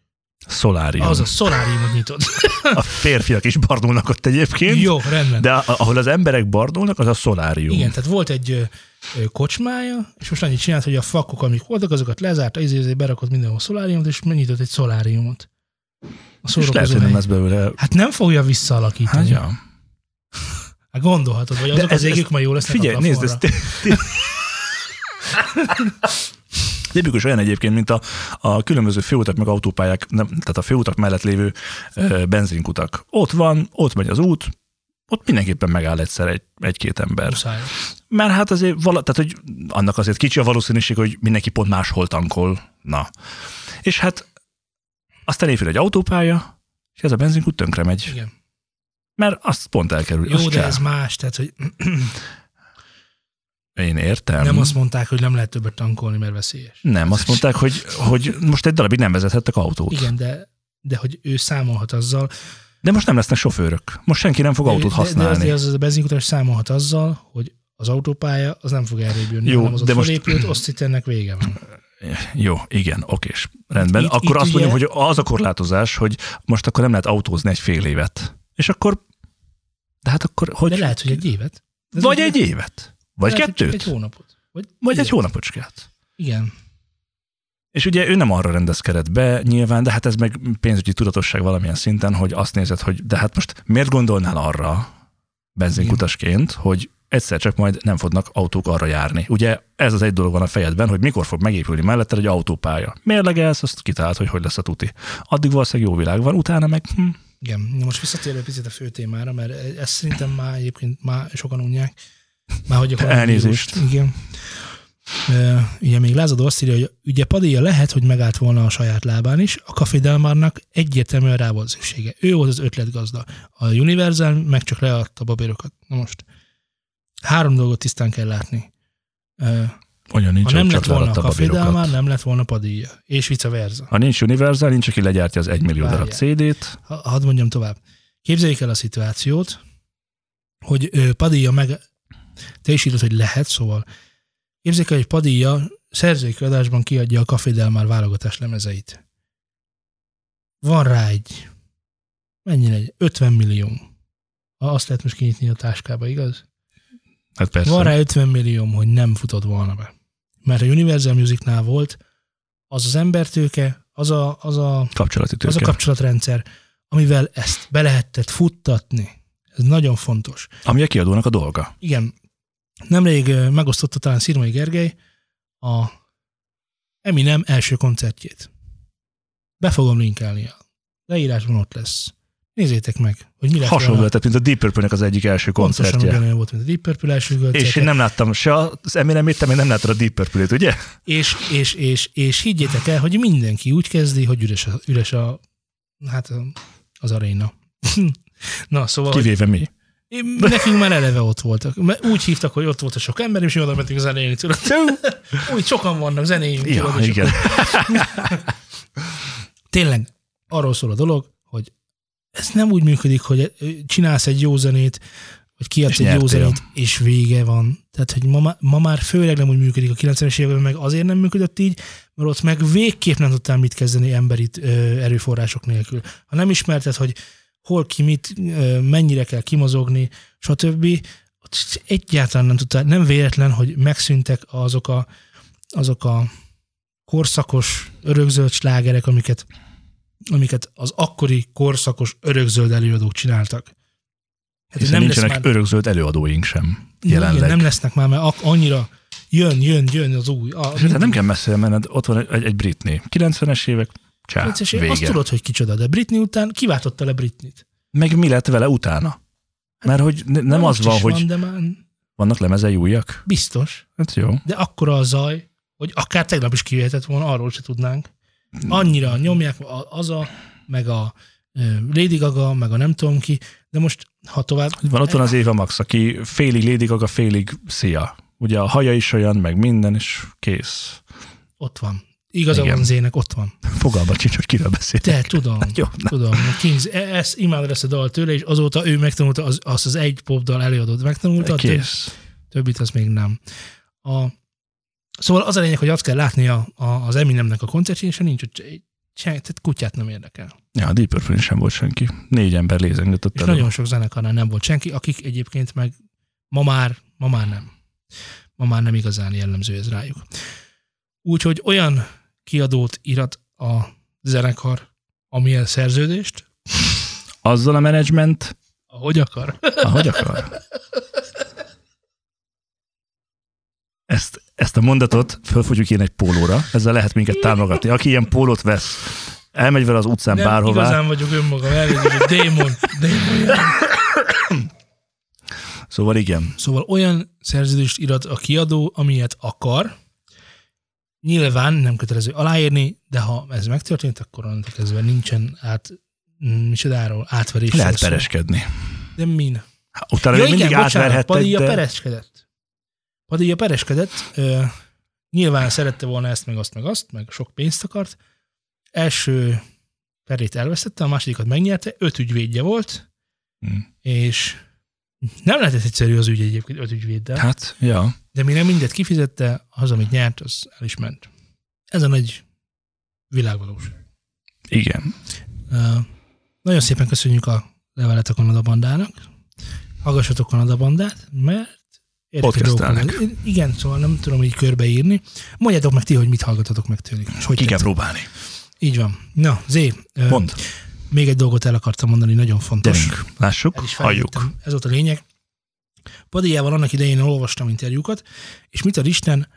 Speaker 1: Szolárium.
Speaker 2: Az a szoláriumot nyitod.
Speaker 1: A férfiak is bardulnak ott egyébként.
Speaker 2: Jó, rendben.
Speaker 1: De ahol az emberek bardulnak, az a szolárium.
Speaker 2: Igen, tehát volt egy kocsmája, és most annyit csinált, hogy a fakok, amik voltak, azokat lezárta, izé, izé berakott mindenhol szoláriumot, és megnyitott egy szoláriumot. A
Speaker 1: És lehet, hogy nem lesz belőle.
Speaker 2: Hát nem fogja visszaalakítani.
Speaker 1: Hát, ja.
Speaker 2: hát gondolhatod,
Speaker 1: De
Speaker 2: azok
Speaker 1: ez-
Speaker 2: az égük
Speaker 1: ez-
Speaker 2: majd jó lesznek
Speaker 1: Figyelj,
Speaker 2: a
Speaker 1: nézd,
Speaker 2: plafonra.
Speaker 1: Tipikus olyan egyébként, mint a, a különböző főutak meg autópályák, nem, tehát a főutak mellett lévő ö, benzinkutak. Ott van, ott megy az út, ott mindenképpen megáll egyszer egy, egy-két ember.
Speaker 2: Muszáj.
Speaker 1: Mert hát azért, vala, tehát, hogy annak azért kicsi a valószínűség, hogy mindenki pont máshol tankol. Na. És hát aztán épül egy autópálya, és ez a benzinkút tönkre megy.
Speaker 2: Igen.
Speaker 1: Mert azt pont elkerül.
Speaker 2: Jó, de
Speaker 1: csá.
Speaker 2: ez más, tehát hogy
Speaker 1: Én értem.
Speaker 2: nem azt mondták, hogy nem lehet többet tankolni, mert veszélyes.
Speaker 1: Nem, azt mondták, hogy, hogy most egy darabig nem vezethettek autót.
Speaker 2: Igen, de, de hogy ő számolhat azzal,
Speaker 1: De most nem lesznek sofőrök. Most senki nem fog autót
Speaker 2: de,
Speaker 1: használni.
Speaker 2: de, de az, az a benzinkutas számolhat azzal, hogy az autópálya az nem fog errébb jönni,
Speaker 1: Jó,
Speaker 2: hanem az ott
Speaker 1: de most-
Speaker 2: fölépült, azt itt ennek vége van.
Speaker 1: Jó, igen, okés. Rendben.
Speaker 2: Itt-
Speaker 1: akkor
Speaker 2: itt
Speaker 1: azt
Speaker 2: ugye-
Speaker 1: mondjuk, hogy az a korlátozás, hogy most akkor nem lehet autózni egy fél évet. És akkor, de hát akkor hogy?
Speaker 2: De lehet, hogy egy évet. De
Speaker 1: vagy
Speaker 2: ez
Speaker 1: egy évet. Vagy
Speaker 2: lehet,
Speaker 1: kettőt.
Speaker 2: Egy hónapot. Vagy,
Speaker 1: vagy egy
Speaker 2: igen.
Speaker 1: hónapocskát.
Speaker 2: Igen.
Speaker 1: És ugye ő nem arra rendezkedett be nyilván, de hát ez meg pénzügyi tudatosság valamilyen szinten, hogy azt nézed, hogy de hát most miért gondolnál arra benzinkutasként, hogy egyszer csak majd nem fognak autók arra járni. Ugye ez az egy dolog van a fejedben, hogy mikor fog megépülni mellette egy autópálya. Mérlegelsz, azt kitalált, hogy hogy lesz a tuti. Addig valószínűleg jó világ van, utána meg hm,
Speaker 2: Igen. Most visszatérve picit a fő témára, mert ezt szerintem már egyébként már sokan unják. Már hogy a
Speaker 1: Elnézést.
Speaker 2: Igen. E, ugye még lázadó azt írja, hogy ugye Padilla lehet, hogy megállt volna a saját lábán is, a Café Delmarnak egyértelműen rá volt szüksége. Ő volt az ötletgazda. A Universal meg csak leadta a babérokat. Na most három dolgot tisztán kell látni. Ö,
Speaker 1: Olyan nincs,
Speaker 2: ha nem lett volna a Café Del
Speaker 1: papírokat.
Speaker 2: Mar, nem lett volna Padilla. És vice versa.
Speaker 1: Ha nincs Universal, nincs, aki legyártja az egymillió darab. CD-t.
Speaker 2: Ha, hadd mondjam tovább. Képzeljék el a szituációt, hogy Padilla meg... Te is írod, hogy lehet, szóval képzeljék el, hogy Padilla szerzői kiadásban kiadja a Café Mar válogatás lemezeit. Van rá egy... Mennyire egy? 50 millió. Azt lehet most kinyitni a táskába, igaz?
Speaker 1: Hát persze.
Speaker 2: Van rá 50 millió, hogy nem futott volna be. Mert a Universal Musicnál volt az az embertőke, az a, az a,
Speaker 1: Kapcsolati tőke.
Speaker 2: az a kapcsolatrendszer, amivel ezt be lehetett futtatni. Ez nagyon fontos.
Speaker 1: Ami a kiadónak a dolga.
Speaker 2: Igen, nemrég megosztotta talán Szirmai Gergely a Eminem első koncertjét. Be fogom linkelni. Leírásban ott lesz. Nézzétek meg, hogy mi lett
Speaker 1: Hasonló lehetett, mint a Deep Purple-nek az egyik első
Speaker 2: Pontosan
Speaker 1: koncertje.
Speaker 2: ugyanolyan volt, mint a Deep Purple első koncertje.
Speaker 1: És én nem láttam se az Eminem-ét, te még nem láttad a Deep Purple-ét, ugye?
Speaker 2: És, és, és, és higgyétek el, hogy mindenki úgy kezdi, hogy üres a, üres a hát az aréna. Na, szóval, hogy
Speaker 1: Kivéve mi.
Speaker 2: Én- nekünk már eleve ott voltak. Úgy hívtak, hogy ott volt a sok ember, és mi oda mentünk zenélni, tudod. Úgy sokan vannak, zenéljünk.
Speaker 1: Ja,
Speaker 2: tudod,
Speaker 1: igen.
Speaker 2: tényleg arról szól a dolog, hogy ez nem úgy működik, hogy csinálsz egy jó zenét, vagy kiadsz egy jó zenét, és vége van. Tehát, hogy ma, ma már főleg nem úgy működik a 90-es években, meg azért nem működött így, mert ott meg végképp nem tudtál mit kezdeni emberi ö, erőforrások nélkül. Ha nem ismerted, hogy hol ki mit, mennyire kell kimozogni, stb., egyáltalán nem tudtál, nem véletlen, hogy megszűntek azok a, azok a korszakos örökzöld slágerek, amiket, amiket az akkori korszakos örökzöld előadók csináltak. Hát
Speaker 1: Hiszen nincsenek örökzöld előadóink sem jelenleg.
Speaker 2: Igen, nem lesznek már, mert annyira jön, jön, jön az új. A,
Speaker 1: Tehát nem kell messzire menned, ott van egy, egy Britney. 90-es évek, csá,
Speaker 2: Vicces,
Speaker 1: vége.
Speaker 2: Azt tudod, hogy kicsoda, de Britney után kiváltotta le Britney-t.
Speaker 1: Meg mi lett vele utána? Mert hogy ne- nem az
Speaker 2: Most
Speaker 1: van, hogy
Speaker 2: Van, de már
Speaker 1: vannak lemezei újak.
Speaker 2: biztos.
Speaker 1: Hát jó.
Speaker 2: De akkora a zaj, hogy akár tegnap is kijöhetett volna, arról se tudnánk. Annyira nyomják az a, meg a Lady Gaga, meg a nem tudom ki, de most, ha tovább...
Speaker 1: Van ott van az Éva Max, aki félig Lady Gaga, félig Szia. Ugye a haja is olyan, meg minden, és kész.
Speaker 2: Ott van. Igaza
Speaker 1: Igen.
Speaker 2: van Zének, ott van.
Speaker 1: Fogalmat sincs, hogy kiről beszél.
Speaker 2: De tudom,
Speaker 1: Jó, na.
Speaker 2: tudom. Kings, e- ezt imádod ezt a dal tőle, és azóta ő megtanulta, az, azt az egy popdal előadót megtanulta, a több,
Speaker 1: Kész.
Speaker 2: többit az még nem. A, szóval az a lényeg, hogy azt kell látni a, a, az Eminemnek a koncertjén, és nincs ott se, tehát kutyát nem érdekel.
Speaker 1: Ja, a Deep Purple sem volt senki. Négy ember lézengett ott
Speaker 2: És nagyon sok zenekarnál nem volt senki, akik egyébként meg ma már, ma már nem. Ma már nem igazán jellemző ez rájuk. Úgyhogy olyan kiadót írat a zenekar, amilyen szerződést,
Speaker 1: Azzal a menedzsment,
Speaker 2: ahogy akar.
Speaker 1: ahogy akar. Ezt, ezt a mondatot föl fogjuk írni egy pólóra, ezzel lehet minket támogatni. Aki ilyen pólót vesz, elmegy vele az utcán
Speaker 2: Nem
Speaker 1: bárhová,
Speaker 2: igazán vagyok önmagam, egy démon. démon.
Speaker 1: szóval igen.
Speaker 2: Szóval olyan szerződést írat a kiadó, amilyet akar. Nyilván nem kötelező aláírni, de ha ez megtörtént, akkor onnantól kezdve nincsen át, mm, micsodáról átverés.
Speaker 1: Lehet pereskedni.
Speaker 2: De min?
Speaker 1: Utána
Speaker 2: Ja,
Speaker 1: még mindig
Speaker 2: igen, bocsánat, Padilla
Speaker 1: de...
Speaker 2: pereskedett. Padilla pereskedett. Ö, nyilván szerette volna ezt, meg azt, meg azt, meg sok pénzt akart. Első perét elvesztette, a másodikat megnyerte, öt ügyvédje volt,
Speaker 1: Hm.
Speaker 2: és nem lehetett egyszerű az ügy egyébként öt ügyvéddel,
Speaker 1: Hát, ja.
Speaker 2: de mire mindet kifizette, az, amit nyert, az el is ment. Ez a nagy világvalóság.
Speaker 1: Igen.
Speaker 2: Ö, nagyon szépen köszönjük a levelet a Kanada bandának. Hallgassatok Kanada bandát, mert
Speaker 1: Podcastelnek.
Speaker 2: Igen, szóval nem tudom így körbeírni. Mondjátok meg ti, hogy mit hallgatotok meg tőlük. És hogy
Speaker 1: Ki kell próbálni.
Speaker 2: Így van. Na, Zé, ö,
Speaker 1: Mondd.
Speaker 2: Még egy dolgot el akartam mondani, nagyon fontos.
Speaker 1: Gyerünk, lássuk, halljuk.
Speaker 2: Ez volt a lényeg. Padijával annak idején olvastam interjúkat, és mit ad Isten,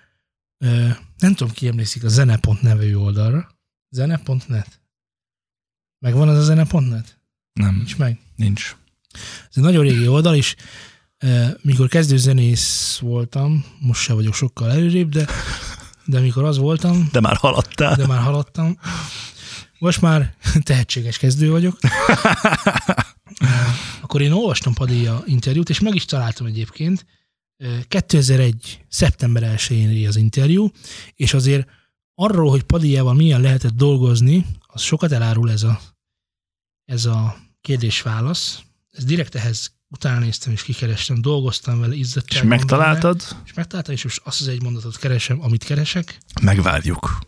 Speaker 2: nem tudom, ki emlékszik a zene.net nevű oldalra. Zene.net? Megvan az a zene.net?
Speaker 1: Nem,
Speaker 2: Nincs meg.
Speaker 1: nincs.
Speaker 2: Ez egy nagyon régi oldal, és mikor kezdőzenész voltam, most se vagyok sokkal előrébb, de, de mikor az voltam,
Speaker 1: De már haladtál.
Speaker 2: de már haladtam, most már tehetséges kezdő vagyok, akkor én olvastam Padilla interjút, és meg is találtam egyébként, Ö, 2001. szeptember 1-én az interjú, és azért arról, hogy Padijával milyen lehetett dolgozni, az sokat elárul ez a, ez a kérdés-válasz. Ez direkt ehhez utána néztem és kikerestem, dolgoztam vele,
Speaker 1: És
Speaker 2: izzadságban
Speaker 1: megtaláltad?
Speaker 2: benne, És megtaláltam, és most azt az egy mondatot keresem, amit keresek.
Speaker 1: Megvárjuk.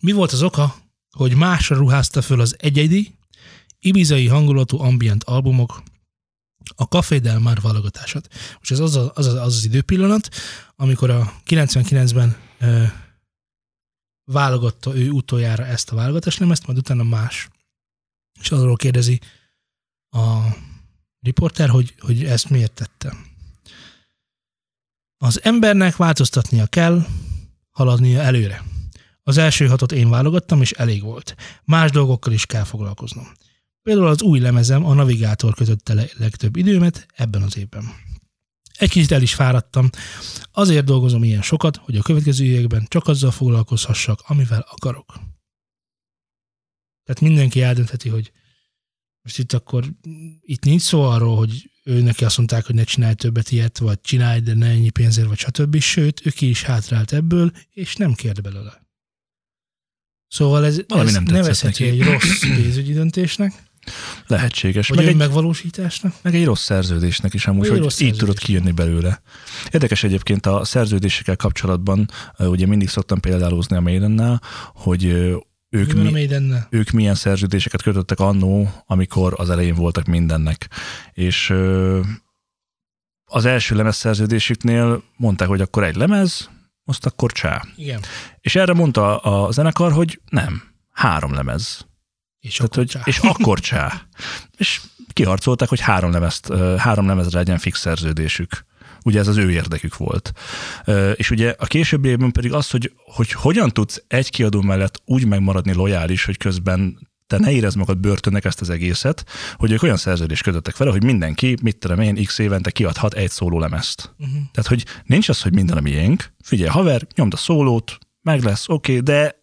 Speaker 2: Mi volt az oka, hogy másra ruházta föl az egyedi, ibizai hangulatú ambient albumok a Café Del Mar válogatását. Most ez az, a, az, az, az időpillanat, amikor a 99-ben ö, válogatta ő utoljára ezt a válogatást, nem ezt, majd utána más. És arról kérdezi a riporter, hogy, hogy ezt miért tette. Az embernek változtatnia kell, haladnia előre. Az első hatot én válogattam, és elég volt. Más dolgokkal is kell foglalkoznom. Például az új lemezem a navigátor között tele legtöbb időmet ebben az évben. Egy kicsit el is fáradtam, azért dolgozom ilyen sokat, hogy a következő években csak azzal foglalkozhassak, amivel akarok. Tehát mindenki eldöntheti, hogy most itt akkor itt nincs szó arról, hogy ő neki azt mondták, hogy ne csinálj többet ilyet, vagy csinálj, de ne ennyi pénzért, vagy stb. Sőt, ő ki is hátrált ebből, és nem kért belőle. Szóval ez,
Speaker 1: Valami
Speaker 2: ez
Speaker 1: nem
Speaker 2: nevezhető
Speaker 1: neki.
Speaker 2: egy rossz pénzügyi döntésnek,
Speaker 1: Lehetséges.
Speaker 2: vagy
Speaker 1: Meg egy,
Speaker 2: önmegvalósításnak.
Speaker 1: meg egy rossz szerződésnek is amúgy, hogy így tudod kijönni belőle. Érdekes egyébként a szerződésekkel kapcsolatban, ugye mindig szoktam példálózni a Maidennel, hogy ők,
Speaker 2: Mi
Speaker 1: ők milyen szerződéseket kötöttek annó, amikor az elején voltak mindennek. És az első lemez szerződésüknél mondták, hogy akkor egy lemez, azt akkor csá.
Speaker 2: Igen.
Speaker 1: És erre mondta a zenekar, hogy nem, három lemez.
Speaker 2: És
Speaker 1: Tehát,
Speaker 2: akkor
Speaker 1: hogy, és akkor csá. És kiharcolták, hogy három, lemezt, három lemezre legyen fix szerződésük. Ugye ez az ő érdekük volt. És ugye a későbbi évben pedig az, hogy, hogy hogyan tudsz egy kiadó mellett úgy megmaradni lojális, hogy közben te ne érezd magad börtönnek ezt az egészet, hogy ők olyan szerződést kötöttek vele, hogy mindenki, mit tudom én, x évente kiadhat egy szóló lemezt.
Speaker 2: Uh-huh.
Speaker 1: Tehát, hogy nincs az, hogy minden a miénk. Figyelj, haver, nyomd a szólót, meg lesz, oké, okay, de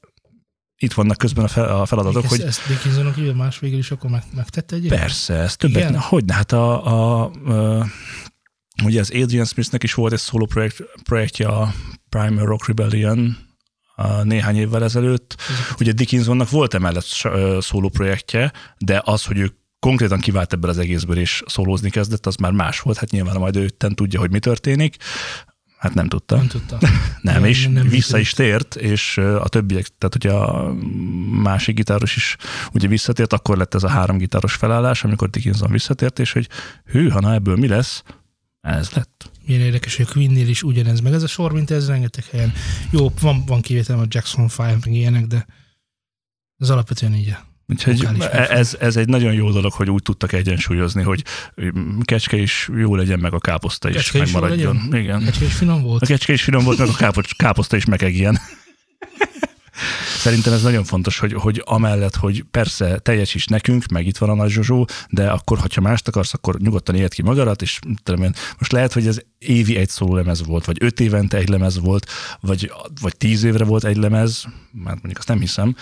Speaker 1: itt vannak közben a, fel, a feladatok,
Speaker 2: Ezt,
Speaker 1: hogy
Speaker 2: ezt Dickinsonon kívül más végül is akkor meg, megtette egy
Speaker 1: Persze, ez többet.
Speaker 2: Igen?
Speaker 1: Hogyne, hát a, a, a, ugye az Adrian Smithnek is volt egy szóló projekt, projektje, a Primal Rock Rebellion néhány évvel ezelőtt. Ugye Dickinsonnak volt emellett szóló projektje, de az, hogy ő konkrétan kivált ebből az egészből és szólózni kezdett, az már más volt. Hát nyilván majd ő tudja, hogy mi történik. Hát nem tudta.
Speaker 2: Nem tudta.
Speaker 1: Nem, és
Speaker 2: nem
Speaker 1: nem vissza is tért, és a többiek, tehát ugye a másik gitáros is ugye visszatért, akkor lett ez a három gitáros felállás, amikor Dickinson visszatért, és hogy hű, ha na ebből mi lesz, ez lett.
Speaker 2: Milyen érdekes, hogy a Queen-nél is ugyanez, meg ez a sor, mint ez rengeteg helyen. Jó, van, van kivétel a Jackson 5, meg ilyenek, de ez alapvetően így. a-
Speaker 1: Úgyhogy
Speaker 2: megfelelő.
Speaker 1: ez, ez egy nagyon jó dolog, hogy úgy tudtak egyensúlyozni, hogy kecske is jó legyen, meg a káposzta is
Speaker 2: Kecske is jó
Speaker 1: megmaradjon.
Speaker 2: legyen?
Speaker 1: Igen.
Speaker 2: Kecske is finom
Speaker 1: A
Speaker 2: volt.
Speaker 1: kecske is finom volt, meg a káposzta is megegjen. Szerintem ez nagyon fontos, hogy, hogy amellett, hogy persze teljesíts nekünk, meg itt van a nagy Zsozsó, de akkor, ha mást akarsz, akkor nyugodtan éld ki magadat, és tudom én, most lehet, hogy ez évi egy szóló lemez volt, vagy öt évente egy lemez volt, vagy, vagy tíz évre volt egy lemez, már mondjuk azt nem hiszem,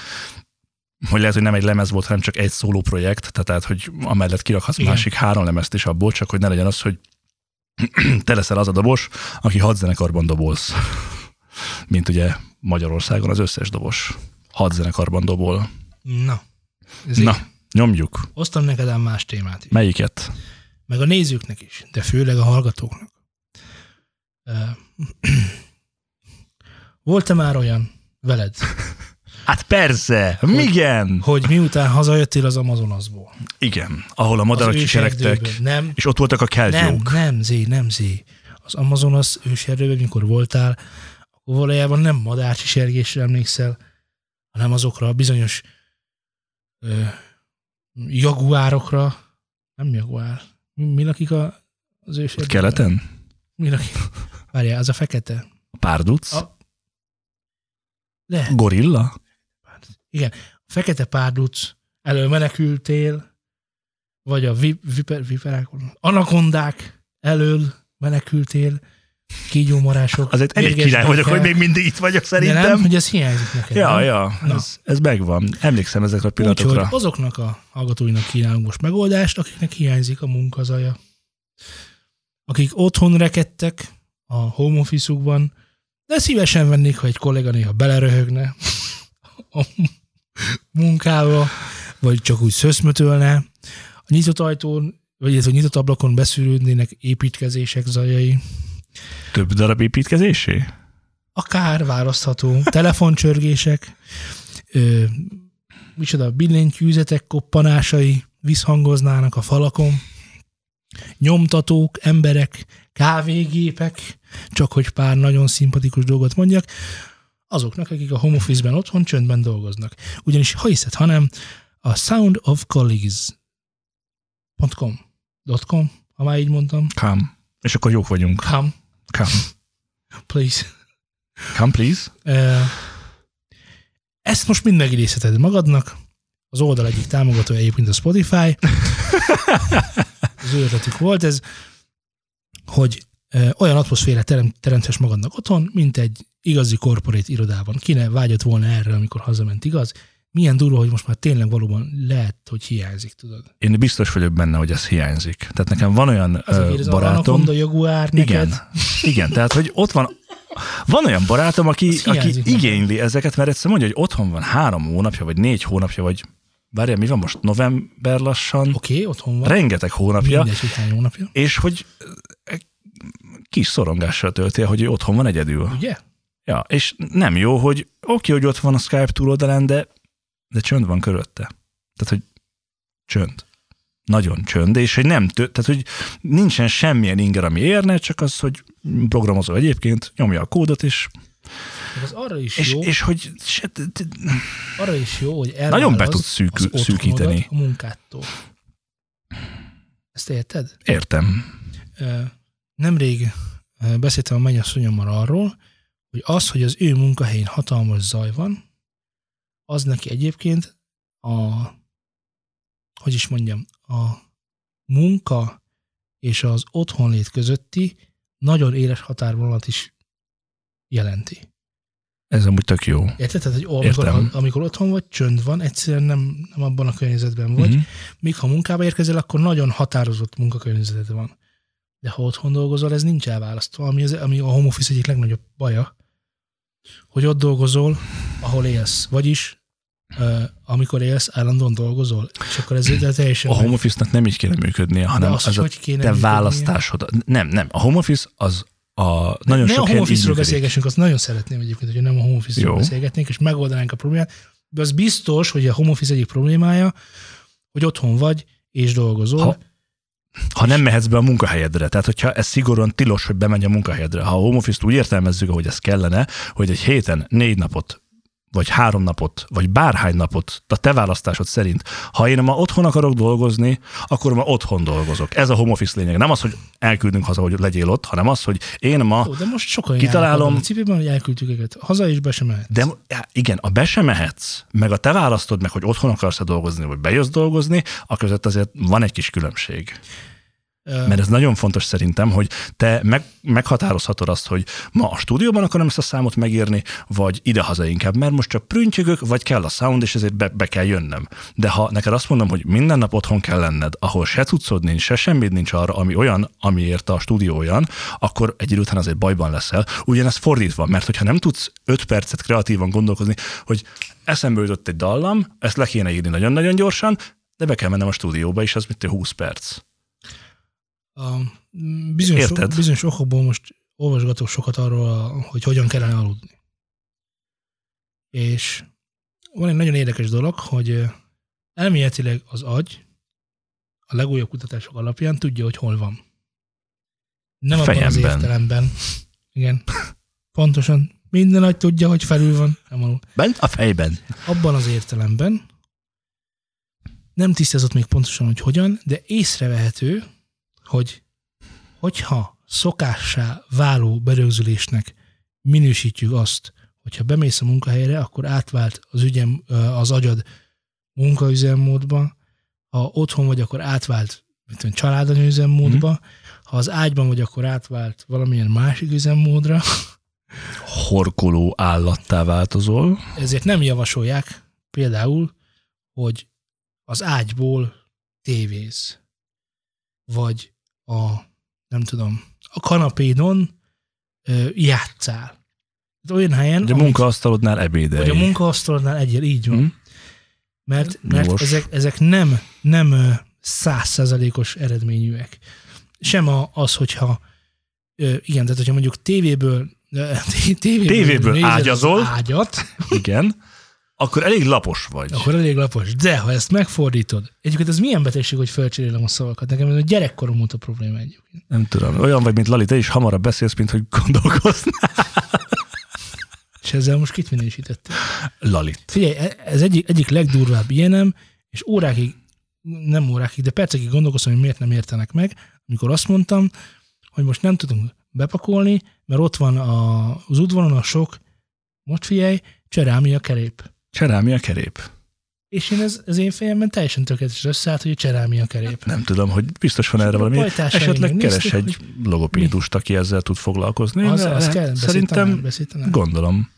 Speaker 1: hogy lehet, hogy nem egy lemez volt, hanem csak egy szóló projekt, tehát hogy amellett kirakhatsz
Speaker 2: Igen.
Speaker 1: másik három lemezt is abból, csak hogy ne legyen az, hogy te leszel az a dobos, aki hat zenekarban dobolsz. Mint ugye Magyarországon az összes dobos hat zenekarban dobol.
Speaker 2: Na. Ez
Speaker 1: Na,
Speaker 2: így.
Speaker 1: nyomjuk.
Speaker 2: Hoztam neked ám más témát is.
Speaker 1: Melyiket?
Speaker 2: Meg a nézőknek is, de főleg a hallgatóknak. Volt-e már olyan veled,
Speaker 1: Hát persze, igen,
Speaker 2: hogy miután hazajöttél az Amazonasból,
Speaker 1: igen. Ahol a madarak
Speaker 2: őserdőből, nem,
Speaker 1: és ott voltak a
Speaker 2: nem,
Speaker 1: keltyók.
Speaker 2: nem, Zé, nem, Zé. Az Amazonas őserdőben, mikor voltál, akkor valójában nem madárcsisergésre emlékszel, hanem azokra a bizonyos ö, jaguárokra, nem jaguár, mi, mi lakik a, az
Speaker 1: Ott
Speaker 2: őserdőben?
Speaker 1: keleten?
Speaker 2: Mi lakik? Várjál, az a fekete.
Speaker 1: A párduc?
Speaker 2: A- Lehet.
Speaker 1: Gorilla?
Speaker 2: Igen, a fekete párduc, elől menekültél, vagy a vi, viper, viperákon, anakondák elől menekültél, kígyómarások.
Speaker 1: Azért elég király vagyok, hogy még mindig itt vagyok
Speaker 2: De
Speaker 1: szerintem.
Speaker 2: nem, hogy ez hiányzik neked.
Speaker 1: Ja,
Speaker 2: nem?
Speaker 1: ja,
Speaker 2: Na.
Speaker 1: ez, ez megvan. Emlékszem ezekre a pillanatokra.
Speaker 2: Úgyhogy azoknak a hallgatóinak kínálunk most megoldást, akiknek hiányzik a munkazaja. akik otthon rekedtek a home office-ukban, de szívesen vennék, ha egy kollega néha beleröhögne a munkába, vagy csak úgy szöszmötölne. A nyitott ajtón, vagy ez a nyitott ablakon beszűrődnének építkezések zajai.
Speaker 1: Több darab építkezésé?
Speaker 2: Akár választható. Telefoncsörgések, ö, micsoda billentyűzetek koppanásai visszhangoznának a falakon, nyomtatók, emberek, kávégépek, csak hogy pár nagyon szimpatikus dolgot mondjak, azoknak, akik a home office-ben otthon csöndben dolgoznak. Ugyanis, ha hiszed, hanem a soundofcolleagues.com .com, ha már így mondtam.
Speaker 1: Come. És akkor jók vagyunk.
Speaker 2: Come,
Speaker 1: Come.
Speaker 2: please.
Speaker 1: Come, please.
Speaker 2: Ezt most mind megidézheted magadnak. Az oldal egyik támogatója egyébként a Spotify. Az ő ötletük volt ez, hogy olyan atmoszféra terem, magadnak otthon, mint egy igazi corporate irodában. Kine vágyott volna erre, amikor hazament, igaz? Milyen durva, hogy most már tényleg valóban lehet, hogy hiányzik, tudod.
Speaker 1: Én biztos vagyok benne, hogy ez hiányzik. Tehát nekem van olyan
Speaker 2: Azért
Speaker 1: ö,
Speaker 2: ez a
Speaker 1: barátom.
Speaker 2: Anaconda Jaguar neked.
Speaker 1: Igen, igen, tehát hogy ott van, van olyan barátom, aki,
Speaker 2: Az
Speaker 1: aki
Speaker 2: nekem.
Speaker 1: igényli ezeket, mert egyszer mondja, hogy otthon van három hónapja, vagy négy hónapja, vagy várjál, mi van most, november lassan,
Speaker 2: Oké, okay, otthon van.
Speaker 1: rengeteg hónapja,
Speaker 2: Mindegy, hónapja.
Speaker 1: és hogy kis szorongással tölti hogy ő otthon van egyedül.
Speaker 2: Ugye?
Speaker 1: Ja, és nem jó, hogy oké, hogy ott van a Skype túloldalán, de, de csönd van körötte. Tehát, hogy csönd. Nagyon csönd, és hogy nem tő, tehát, hogy nincsen semmilyen inger, ami érne, csak az, hogy programozó egyébként, nyomja a kódot, és,
Speaker 2: az arra is
Speaker 1: és,
Speaker 2: jó,
Speaker 1: és hogy se,
Speaker 2: arra is jó, hogy
Speaker 1: Nagyon be tudsz
Speaker 2: otthonodat
Speaker 1: szűkíteni.
Speaker 2: a munkától. Ezt érted?
Speaker 1: értem.
Speaker 2: Nemrég beszéltem a mennyasszonyommal arról, hogy az, hogy az ő munkahelyén hatalmas zaj van, az neki egyébként a, hogy is mondjam, a munka és az otthonlét közötti nagyon éles határvonalat is jelenti.
Speaker 1: Ez amúgy tök jó.
Speaker 2: Érted? Tehát, hogy amikor,
Speaker 1: Értem.
Speaker 2: amikor otthon vagy, csönd van, egyszerűen nem, nem abban a környezetben vagy.
Speaker 1: Mhm.
Speaker 2: Míg ha munkába érkezel, akkor nagyon határozott munkakörnyezeted van. De ha otthon dolgozol, ez nincs elválasztva, ami, az, ami a home office egyik legnagyobb baja, hogy ott dolgozol, ahol élsz. Vagyis, amikor élsz, állandóan dolgozol. És akkor ez de teljesen...
Speaker 1: A home office-nak nem így kéne működnie, hanem
Speaker 2: az,
Speaker 1: az,
Speaker 2: hogy kéne
Speaker 1: te
Speaker 2: működnie?
Speaker 1: választásod. Nem, nem. A home office az a nagyon
Speaker 2: ne
Speaker 1: sok
Speaker 2: a home office-ról beszélgessünk, azt nagyon szeretném egyébként, hogy nem a home office-ról beszélgetnénk, és megoldanánk a problémát. De az biztos, hogy a home office egyik problémája, hogy otthon vagy, és dolgozol.
Speaker 1: Ha- ha nem mehetsz be a munkahelyedre. Tehát, hogyha ez szigorúan tilos, hogy bemenj a munkahelyedre. Ha a home office-t úgy értelmezzük, ahogy ez kellene, hogy egy héten négy napot vagy három napot, vagy bárhány napot, a te választásod szerint, ha én ma otthon akarok dolgozni, akkor ma otthon dolgozok. Ez a home office lényeg. Nem az, hogy elküldünk haza, hogy legyél ott, hanem az, hogy én ma
Speaker 2: Ó, de most sokan
Speaker 1: Kitalálom.
Speaker 2: a cipőben, hogy elküldtük őket. Haza is be sem mehet.
Speaker 1: De igen, a be sem mehetsz, meg a te választod meg, hogy otthon akarsz dolgozni, vagy bejössz dolgozni, a között azért van egy kis különbség. Mert ez nagyon fontos szerintem, hogy te meg, meghatározhatod azt, hogy ma a stúdióban akarom ezt a számot megírni, vagy idehaza inkább, mert most csak prüntjügök, vagy kell a sound, és ezért be, be kell jönnöm. De ha neked azt mondom, hogy minden nap otthon kell lenned, ahol se cuccod nincs, se semmit nincs arra, ami olyan, amiért a stúdió olyan, akkor egy idő után azért bajban leszel. Ugyanez fordítva, mert hogyha nem tudsz 5 percet kreatívan gondolkozni, hogy eszembe jutott egy dallam, ezt le kéne írni nagyon-nagyon gyorsan, de be kell mennem a stúdióba, és az mit 20 perc.
Speaker 2: A bizonyos,
Speaker 1: Érted?
Speaker 2: bizonyos okokból most olvasgatok sokat arról, hogy hogyan kellene aludni. És van egy nagyon érdekes dolog, hogy elméletileg az agy a legújabb kutatások alapján tudja, hogy hol van. Nem abban az
Speaker 1: Fejemben.
Speaker 2: értelemben. Igen. Pontosan. Minden agy tudja, hogy felül van, nem alul.
Speaker 1: Bent a fejben.
Speaker 2: abban az értelemben nem tisztázott még pontosan, hogy hogyan, de észrevehető, hogy hogyha szokássá váló berögzülésnek minősítjük azt, hogyha bemész a munkahelyre, akkor átvált az ügyem, az agyad munkaüzemmódba, ha otthon vagy, akkor átvált mit tudom, családanya üzemmódba, ha az ágyban vagy, akkor átvált valamilyen másik üzemmódra,
Speaker 1: Horkoló állattá változol.
Speaker 2: ezért nem javasolják például, hogy az ágyból tévéz, vagy a nem tudom, a kanapédon ö, játszál. Olyan helyen,
Speaker 1: Hogy a munkaasztalodnál ebédelj.
Speaker 2: vagy a munkaasztalnál egyel, így van.
Speaker 1: Hm?
Speaker 2: Mert, mert
Speaker 1: Jogos.
Speaker 2: ezek, ezek nem, nem százszerzalékos eredményűek. Sem a, az, hogyha ö, igen, tehát hogyha mondjuk tévéből tévéből,
Speaker 1: Tévéből ágyazol.
Speaker 2: ágyat,
Speaker 1: Igen. Akkor elég lapos vagy.
Speaker 2: akkor elég lapos. De ha ezt megfordítod, egyébként ez milyen betegség, hogy felcserélem a szavakat. Nekem ez a gyerekkorom óta probléma egyébként.
Speaker 1: Nem tudom. Olyan vagy, mint Lali, te is hamarabb beszélsz, mint hogy gondolkoznál.
Speaker 2: És ezzel most kit minősítettél?
Speaker 1: Lalit.
Speaker 2: Figyelj, e- ez egyik, egyik legdurvább ilyenem, és órákig, nem órákig, de percekig gondolkoztam, hogy miért nem értenek meg, amikor azt mondtam, hogy most nem tudunk bepakolni, mert ott van a, az udvaron a sok, most figyelj, cserámi a kerép.
Speaker 1: Cserámi a kerép.
Speaker 2: És én ez, az én fejemben teljesen tökéletes összeállt, hogy a cserámi a kerép.
Speaker 1: Nem tudom, hogy biztos van erre valami. Esetleg keres egy logopédust, aki ezzel tud foglalkozni.
Speaker 2: Az, az kell,
Speaker 1: Szerintem
Speaker 2: beszéltem.
Speaker 1: gondolom.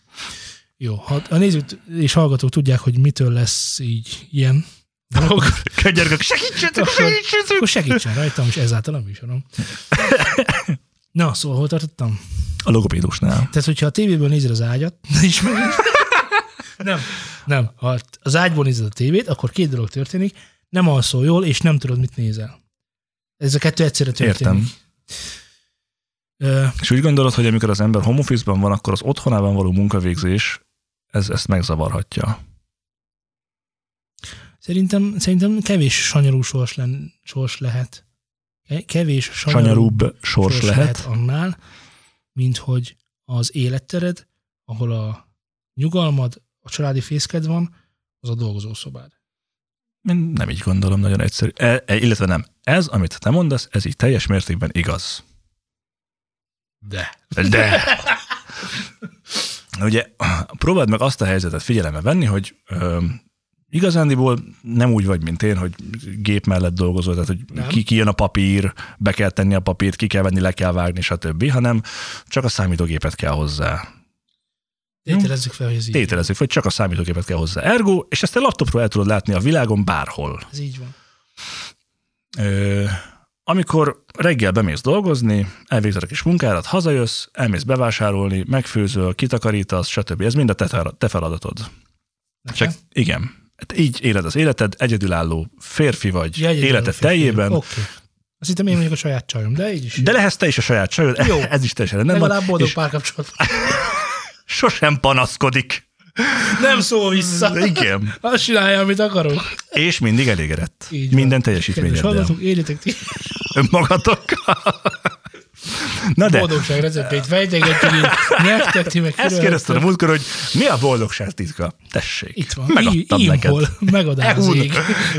Speaker 2: Jó, ha a nézők és hallgatók tudják, hogy mitől lesz így ilyen dolog,
Speaker 1: Könyörgök, segítsetek, segítsetek!
Speaker 2: akkor segítsen rajtam, és ezáltal a műsorom. Na, szóval hol tartottam?
Speaker 1: A logopédusnál.
Speaker 2: Tehát, hogyha a tévéből nézed az ágyat, is meg... nem, nem. Ha az ágyból nézed a tévét, akkor két dolog történik. Nem alszol jól, és nem tudod, mit nézel. Ez a kettő egyszerre történik.
Speaker 1: Értem.
Speaker 2: Ö,
Speaker 1: És úgy gondolod, hogy amikor az ember home office-ban van, akkor az otthonában való munkavégzés ez, ezt megzavarhatja.
Speaker 2: szerintem, szerintem kevés sanyarú sors, len, sors lehet. Ke- Kevés sanyarú,
Speaker 1: Sanyarúbb sors lehet.
Speaker 2: annál, mint hogy az élettered, ahol a nyugalmad, a családi fészked van, az a dolgozószobád.
Speaker 1: Én nem így gondolom, nagyon egyszerű. E, e, illetve nem. Ez, amit te mondasz, ez így teljes mértékben igaz.
Speaker 2: De.
Speaker 1: De! Ugye, próbáld meg azt a helyzetet figyelembe venni, hogy ö, igazándiból nem úgy vagy, mint én, hogy gép mellett dolgozol, tehát hogy
Speaker 2: Nem.
Speaker 1: ki, ki jön a papír, be kell tenni a papírt, ki kell venni, le kell vágni, stb., hanem csak a számítógépet kell hozzá.
Speaker 2: Tételezzük fel, hogy ez így.
Speaker 1: Tételezzük, vagy csak a számítógépet kell hozzá. Ergo, és ezt a laptopról el tudod látni a világon bárhol.
Speaker 2: Ez így van.
Speaker 1: Ö, amikor reggel bemész dolgozni, elvégzed a kis munkádat, hazajössz, elmész bevásárolni, megfőzöl, kitakarítasz, stb. Ez mind a te, te feladatod.
Speaker 2: Nekem?
Speaker 1: Csak igen, hát így éled az életed, egyedülálló férfi vagy,
Speaker 2: Ja,
Speaker 1: életed
Speaker 2: férfi.
Speaker 1: teljében,
Speaker 2: Oké. Azt hittem én vagyok a saját csajom, de így is.
Speaker 1: de lehetsz te is a saját csajod,
Speaker 2: Jó.
Speaker 1: ez is teljesen rendben van,
Speaker 2: Legalább boldog
Speaker 1: és
Speaker 2: párkapcsolatban.
Speaker 1: sosem panaszkodik.
Speaker 2: Nem szól vissza.
Speaker 1: Igen.
Speaker 2: Azt csinálja, amit akarok.
Speaker 1: És mindig elégedett.
Speaker 2: Így van.
Speaker 1: Minden
Speaker 2: Kedves
Speaker 1: teljesítményeddel.
Speaker 2: hallgatók, érjetek ti.
Speaker 1: Önmagatokkal. Na de,
Speaker 2: Boldogság receptét fejtegetjük. Nektek ti meg
Speaker 1: ezt kérdezted a múltkor, hogy mi a boldogság titka? Tessék.
Speaker 2: Itt van.
Speaker 1: Megadtam
Speaker 2: Í-
Speaker 1: neked.
Speaker 2: Imhol. Megadál az ég.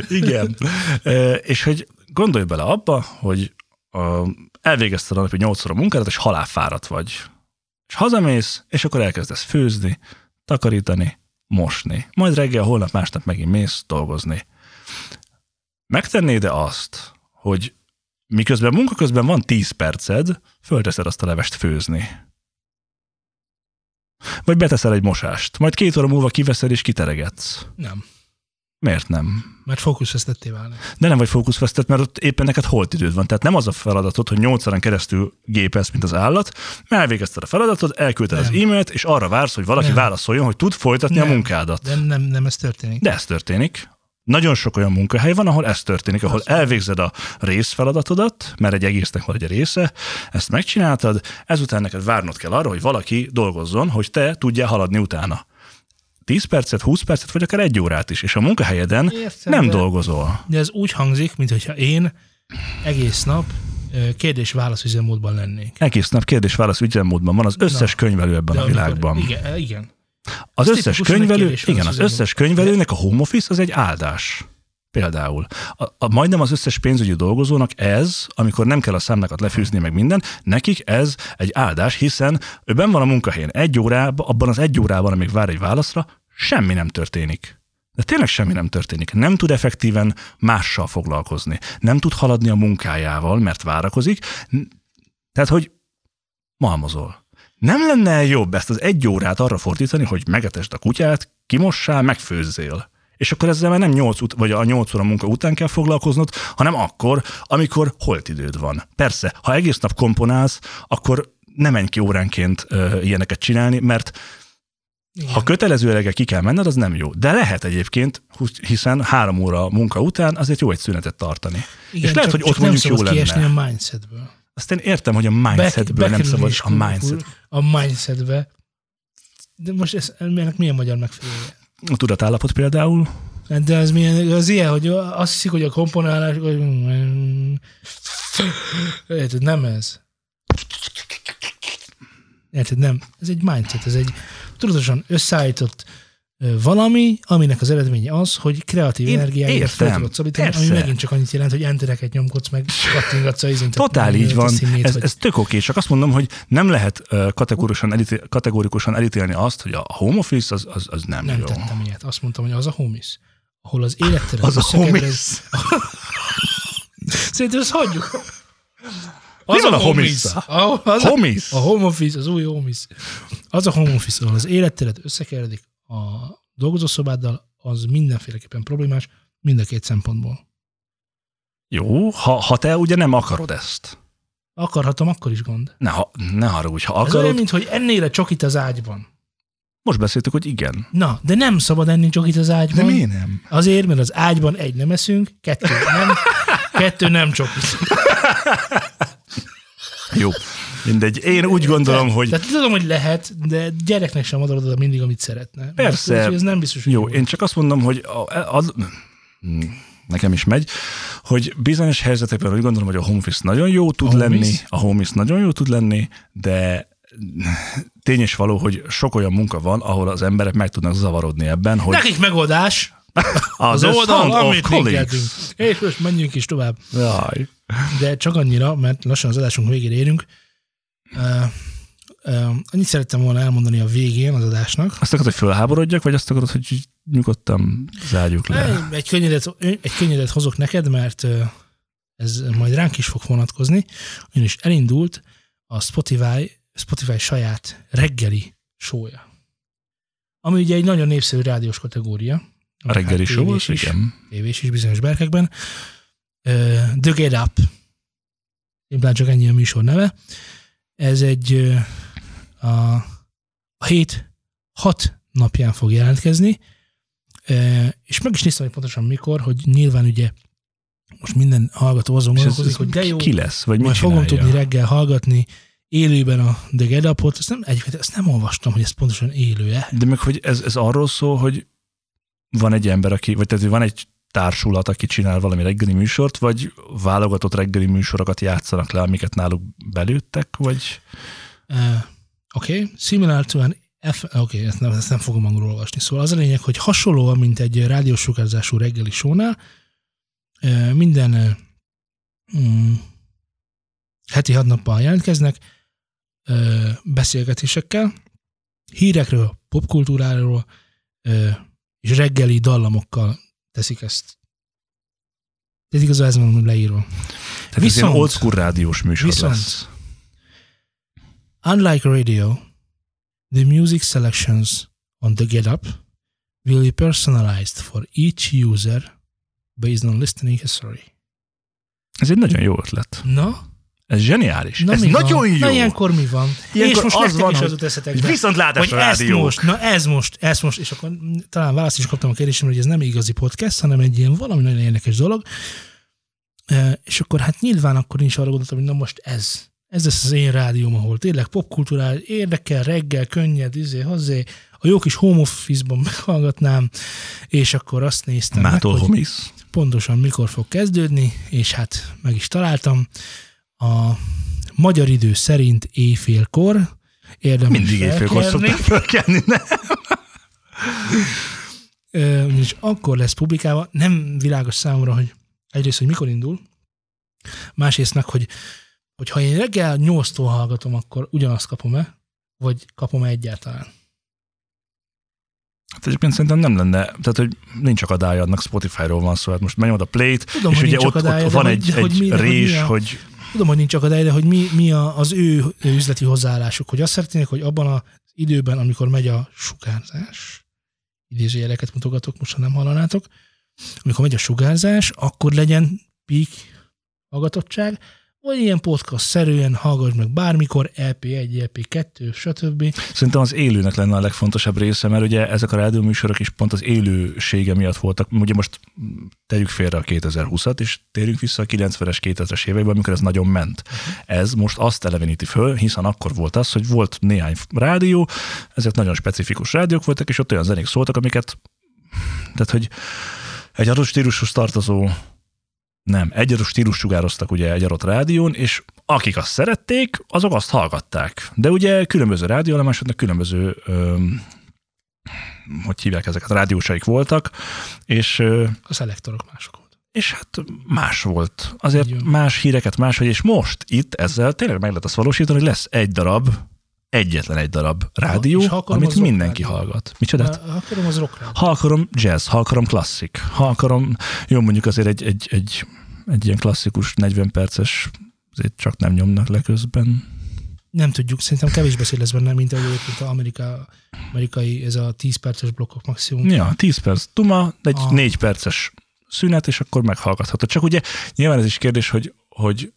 Speaker 1: Igen. E, és hogy gondolj bele abba, hogy a, elvégezted a napi nyolcszor a munkádat, és halálfáradt vagy. És hazamész, és akkor elkezdesz főzni, takarítani, mosni. Majd reggel, holnap, másnap megint mész dolgozni. Megtennéd-e azt, hogy miközben munka közben van 10 perced, fölteszed azt a levest főzni? Vagy beteszel egy mosást, majd két óra múlva kiveszed és kiteregetsz.
Speaker 2: Nem.
Speaker 1: Miért nem?
Speaker 2: Mert fókuszvesztetté válni.
Speaker 1: De nem vagy fókuszvesztett, mert ott éppen neked holt időd van. Tehát nem az a feladatod, hogy nyolc órán keresztül gépelsz, mint az állat, mert elvégezted a feladatod, elküldted az
Speaker 2: Nem.
Speaker 1: e-mailt, és arra vársz, hogy valaki
Speaker 2: Nem.
Speaker 1: válaszoljon, hogy tud folytatni
Speaker 2: Nem.
Speaker 1: a munkádat.
Speaker 2: De nem, nem ez történik.
Speaker 1: De ez történik. Nagyon sok olyan munkahely van, ahol ez történik, ahol elvégzed a részfeladatodat, mert egy egésznek van egy része, ezt megcsináltad, ezután neked várnod kell arra, hogy valaki dolgozzon, hogy te tudjál haladni utána. 10 percet, 20 percet, vagy akár egy órát is, és a munkahelyeden
Speaker 2: Értem,
Speaker 1: nem
Speaker 2: de-
Speaker 1: dolgozol.
Speaker 2: De ez úgy hangzik, mintha én egész nap kérdés-válasz üzemmódban lennék.
Speaker 1: Egész nap kérdés-válasz ügynemmódban van az összes
Speaker 2: Na.
Speaker 1: könyvelő ebben a
Speaker 2: amikor-
Speaker 1: világban.
Speaker 2: Igen, igen.
Speaker 1: Az
Speaker 2: Ez
Speaker 1: összes könyvelő, igen, az összes könyvelőnek a home office az egy áldás. Például. A, a, majdnem az összes pénzügyi dolgozónak ez, amikor nem kell a számlákat lefűzni meg minden, nekik ez egy áldás, hiszen ő ben van a munkahelyen egy órában, abban az egy órában, amíg vár egy válaszra, semmi nem történik. De tényleg semmi nem történik. Nem tud effektíven mással foglalkozni. Nem tud haladni a munkájával, mert várakozik. Tehát, hogy malmozol. Nem lenne jobb ezt az egy órát arra fordítani, hogy megetesd a kutyát, kimossál, megfőzzél. És akkor ezzel már nem 8 ut- vagy a 8 óra munka után kell foglalkoznod, hanem akkor, amikor holt időd van. Persze, ha egész nap komponálsz, akkor nem menj ki óránként ö, ilyeneket csinálni, mert
Speaker 2: Igen.
Speaker 1: ha kötelező eleggel ki kell menned, az nem jó. De lehet egyébként, hiszen három óra munka után azért jó egy szünetet tartani.
Speaker 2: Igen,
Speaker 1: és lehet,
Speaker 2: csak,
Speaker 1: hogy ott mondjuk jó lenne.
Speaker 2: a mindsetből.
Speaker 1: Azt én értem, hogy a mindsetből nem szabad a mindset.
Speaker 2: A mindsetbe. De most ez, ennek milyen magyar megfelelője?
Speaker 1: A tudatállapot például.
Speaker 2: De az, milyen, az ilyen, hogy azt hiszik, hogy a komponálás, hogy érted, nem ez. Érted, nem. Ez egy mindset, ez egy tudatosan összeállított valami, aminek az eredménye az, hogy kreatív
Speaker 1: Én
Speaker 2: energiáidat fel tudod szorítani, ami megint csak annyit jelent, hogy entereket nyomkodsz meg, kattingatsz a izint.
Speaker 1: Totál így van. Ez, ez tök oké, csak azt mondom, hogy nem lehet kategórikusan, elítél, kategórikusan elítélni azt, hogy a home office az, az, az nem,
Speaker 2: nem
Speaker 1: jó.
Speaker 2: tettem ilyet. Azt mondtam, hogy az a homies, ahol az életteret
Speaker 1: Az a homies.
Speaker 2: Szerintem ezt hagyjuk.
Speaker 1: Mi van a
Speaker 2: homies. A, az a,
Speaker 1: Homies?
Speaker 2: a home office, az új office. Az a home office, ahol az életteret összekeveredik a dolgozószobáddal, az mindenféleképpen problémás, mind a két szempontból.
Speaker 1: Jó, ha, ha te ugye nem akarod ezt.
Speaker 2: Akarhatom, akkor is gond.
Speaker 1: Ne, ha, ne haragudj, ha
Speaker 2: Ez olyan,
Speaker 1: akarod.
Speaker 2: mint hogy ennél a csokit az ágyban.
Speaker 1: Most beszéltük, hogy igen.
Speaker 2: Na, de nem szabad enni csokit az
Speaker 1: De
Speaker 2: ágyban.
Speaker 1: miért nem?
Speaker 2: Azért, mert az ágyban egy nem eszünk, kettő nem, kettő nem csokit.
Speaker 1: Jó. Mindegy. Én úgy gondolom, hogy
Speaker 2: Tehát tudom, hogy lehet, de gyereknek sem adod oda mindig, amit szeretne.
Speaker 1: Persze.
Speaker 2: Mert ez nem biztos, hogy
Speaker 1: jó, én csak azt mondom, hogy a, a, hm, nekem is megy, hogy bizonyos helyzetekben úgy gondolom, hogy a home office nagyon jó tud
Speaker 2: A
Speaker 1: lenni,
Speaker 2: office?
Speaker 1: a home office nagyon jó tud lenni, de tény és való, hogy sok olyan munka van, ahol az emberek meg tudnak zavarodni ebben, hogy
Speaker 2: Nekik megoldás,
Speaker 1: az,
Speaker 2: az oldal, amit linkeltünk. És most menjünk is tovább.
Speaker 1: Jaj.
Speaker 2: De csak annyira, mert lassan az adásunk végére érünk. Uh, uh, annyit szerettem volna elmondani a végén az adásnak.
Speaker 1: Azt akarod, hogy fölháborodjak, vagy azt akarod, hogy nyugodtan zárjuk le?
Speaker 2: Egy könnyedet, egy könnyedet hozok neked, mert ez majd ránk is fog vonatkozni. Ugyanis elindult a Spotify, Spotify saját reggeli sója. Ami ugye egy nagyon népszerű rádiós kategória.
Speaker 1: A reggeli
Speaker 2: Hát
Speaker 1: show,
Speaker 2: is.
Speaker 1: igen.
Speaker 2: tévés is bizonyos berkekben. Uh, The Get Up. Éppen csak ennyi a műsor neve. Ez egy uh, a, a hét hat napján fog jelentkezni, uh, és meg is néztem, hogy pontosan mikor, hogy nyilván ugye most minden hallgató azon gondolkozik, hogy de jó,
Speaker 1: ki lesz, vagy
Speaker 2: majd fogom tudni reggel hallgatni élőben a The Get Up-ot. Ezt nem, egyébként ezt nem olvastam, hogy ez pontosan élő-e.
Speaker 1: De meg, hogy ez, ez arról szól, hogy van egy ember, aki, vagy tehát van egy társulat, aki csinál valami reggeli műsort, vagy válogatott reggeli műsorokat játszanak le, amiket náluk belőttek, vagy...
Speaker 2: Uh, Oké, okay. similar to an F... Oké, okay, ezt, nem, ezt nem fogom angolul olvasni. Szóval az a lényeg, hogy hasonlóan, mint egy rádiós sugárzású reggeli sónál, minden mm, heti hat nappal jelentkeznek beszélgetésekkel, hírekről, popkultúráról és reggeli dallamokkal teszik ezt. Ez igazából ez van leírva.
Speaker 1: Tehát ez
Speaker 2: Viszont-
Speaker 1: ilyen old school rádiós műsor
Speaker 2: viszont-
Speaker 1: lesz.
Speaker 2: Unlike radio, the music selections on the Get Up will be personalized for each user based on listening history.
Speaker 1: Ez egy nagyon jó ötlet.
Speaker 2: Na,
Speaker 1: Ez zseniális.
Speaker 2: na
Speaker 1: ez
Speaker 2: mi
Speaker 1: nagyon
Speaker 2: van?
Speaker 1: jó.
Speaker 2: Na ilyenkor mi van?
Speaker 1: Ilyenkor
Speaker 2: és most
Speaker 1: az
Speaker 2: nektek
Speaker 1: van,
Speaker 2: is
Speaker 1: hogy
Speaker 2: az jut eszetekbe,
Speaker 1: Viszontlátás
Speaker 2: hogy ezt
Speaker 1: rádió.
Speaker 2: most, na ez most, ez most, és akkor talán választ is kaptam a kérdésemre, hogy ez nem igazi podcast, hanem egy ilyen valami nagyon érdekes dolog. E, És akkor hát nyilván akkor nincs arra gondoltam, hogy na most ez. Ez lesz az én rádióm, ahol tényleg popkultúrál, érdekel, reggel, könnyed, izé, hozzé, a jó kis home office-ban meghallgatnám, és akkor azt néztem
Speaker 1: Mától
Speaker 2: meg, hogy pontosan mikor fog kezdődni, és hát meg is találtam. A magyar idő szerint éjfélkor érdemes
Speaker 1: Mindig éjfélkor szoktam fölkelni. Ne?
Speaker 2: Ö, és akkor lesz publikálva. Nem világos számomra, hogy egyrészt, hogy mikor indul, másrészt meg, hogy, hogy ha én reggel 8-tól hallgatom, akkor ugyanazt kapom-e, vagy kapom-e egyáltalán.
Speaker 1: Hát egyébként szerintem nem lenne, tehát hogy nincs akadálya, annak Spotify-ról van szó, hát most menjem oda Play-t,
Speaker 2: Tudom,
Speaker 1: és
Speaker 2: hogy
Speaker 1: ugye ott, ott van
Speaker 2: hogy-
Speaker 1: egy,
Speaker 2: hogy
Speaker 1: egy
Speaker 2: hogy
Speaker 1: rés,
Speaker 2: mi a-
Speaker 1: hogy
Speaker 2: Tudom, hogy nincs akadály, de hogy mi, mi a, az ő üzleti hozzáállásuk, hogy azt szeretnék, hogy abban az időben, amikor megy a sugárzás, idézőjeleket mutogatok, most ha nem hallanátok, amikor megy a sugárzás, akkor legyen peak hallgatottság, vagy ilyen podcast-szerűen hallgass meg bármikor, E EP1, EP2, stb.
Speaker 1: Szerintem az élőnek lenne a legfontosabb része, mert ugye ezek a rádióműsorok is pont az élősége miatt voltak. Ugye most tegyük félre a 2020-at, és térjünk vissza a 90-es, 2000-es években, amikor ez nagyon ment. Ez most azt eleveníti föl, hiszen akkor volt az, hogy volt néhány rádió, ezek nagyon specifikus rádiók voltak, és ott olyan zenék szóltak, amiket, tehát hogy egy adott stílushoz tartozó nem, egy adott stílus sugároztak ugye egy adott rádión, és akik azt szerették, azok azt hallgatták. De ugye különböző rádióállomásoknak különböző öm, hogy hívják ezeket, rádiósaik voltak, és...
Speaker 2: A szelektorok mások volt.
Speaker 1: És hát más volt. Azért más híreket máshogy, és most itt ezzel tényleg meg lehet azt valósítani, hogy lesz egy darab, egyetlen egy darab rádió,
Speaker 2: ha akarom,
Speaker 1: amit mindenki
Speaker 2: rádió.
Speaker 1: hallgat. Micsoda?
Speaker 2: Ha akarom, az rock rádió.
Speaker 1: Ha akarom jazz, ha akarom klasszik, ha akarom, jó mondjuk azért egy, egy, egy, egy ilyen klasszikus 40 perces, azért csak nem nyomnak le közben.
Speaker 2: Nem tudjuk, szerintem kevés beszél lesz benne, mint egyébként az Amerika, amerikai, ez a 10 perces blokkok maximum.
Speaker 1: Ja, 10 perc tuma, egy
Speaker 2: Ah.
Speaker 1: 4 perces szünet, és akkor meghallgathatod. Csak ugye nyilván ez is kérdés, hogy, hogy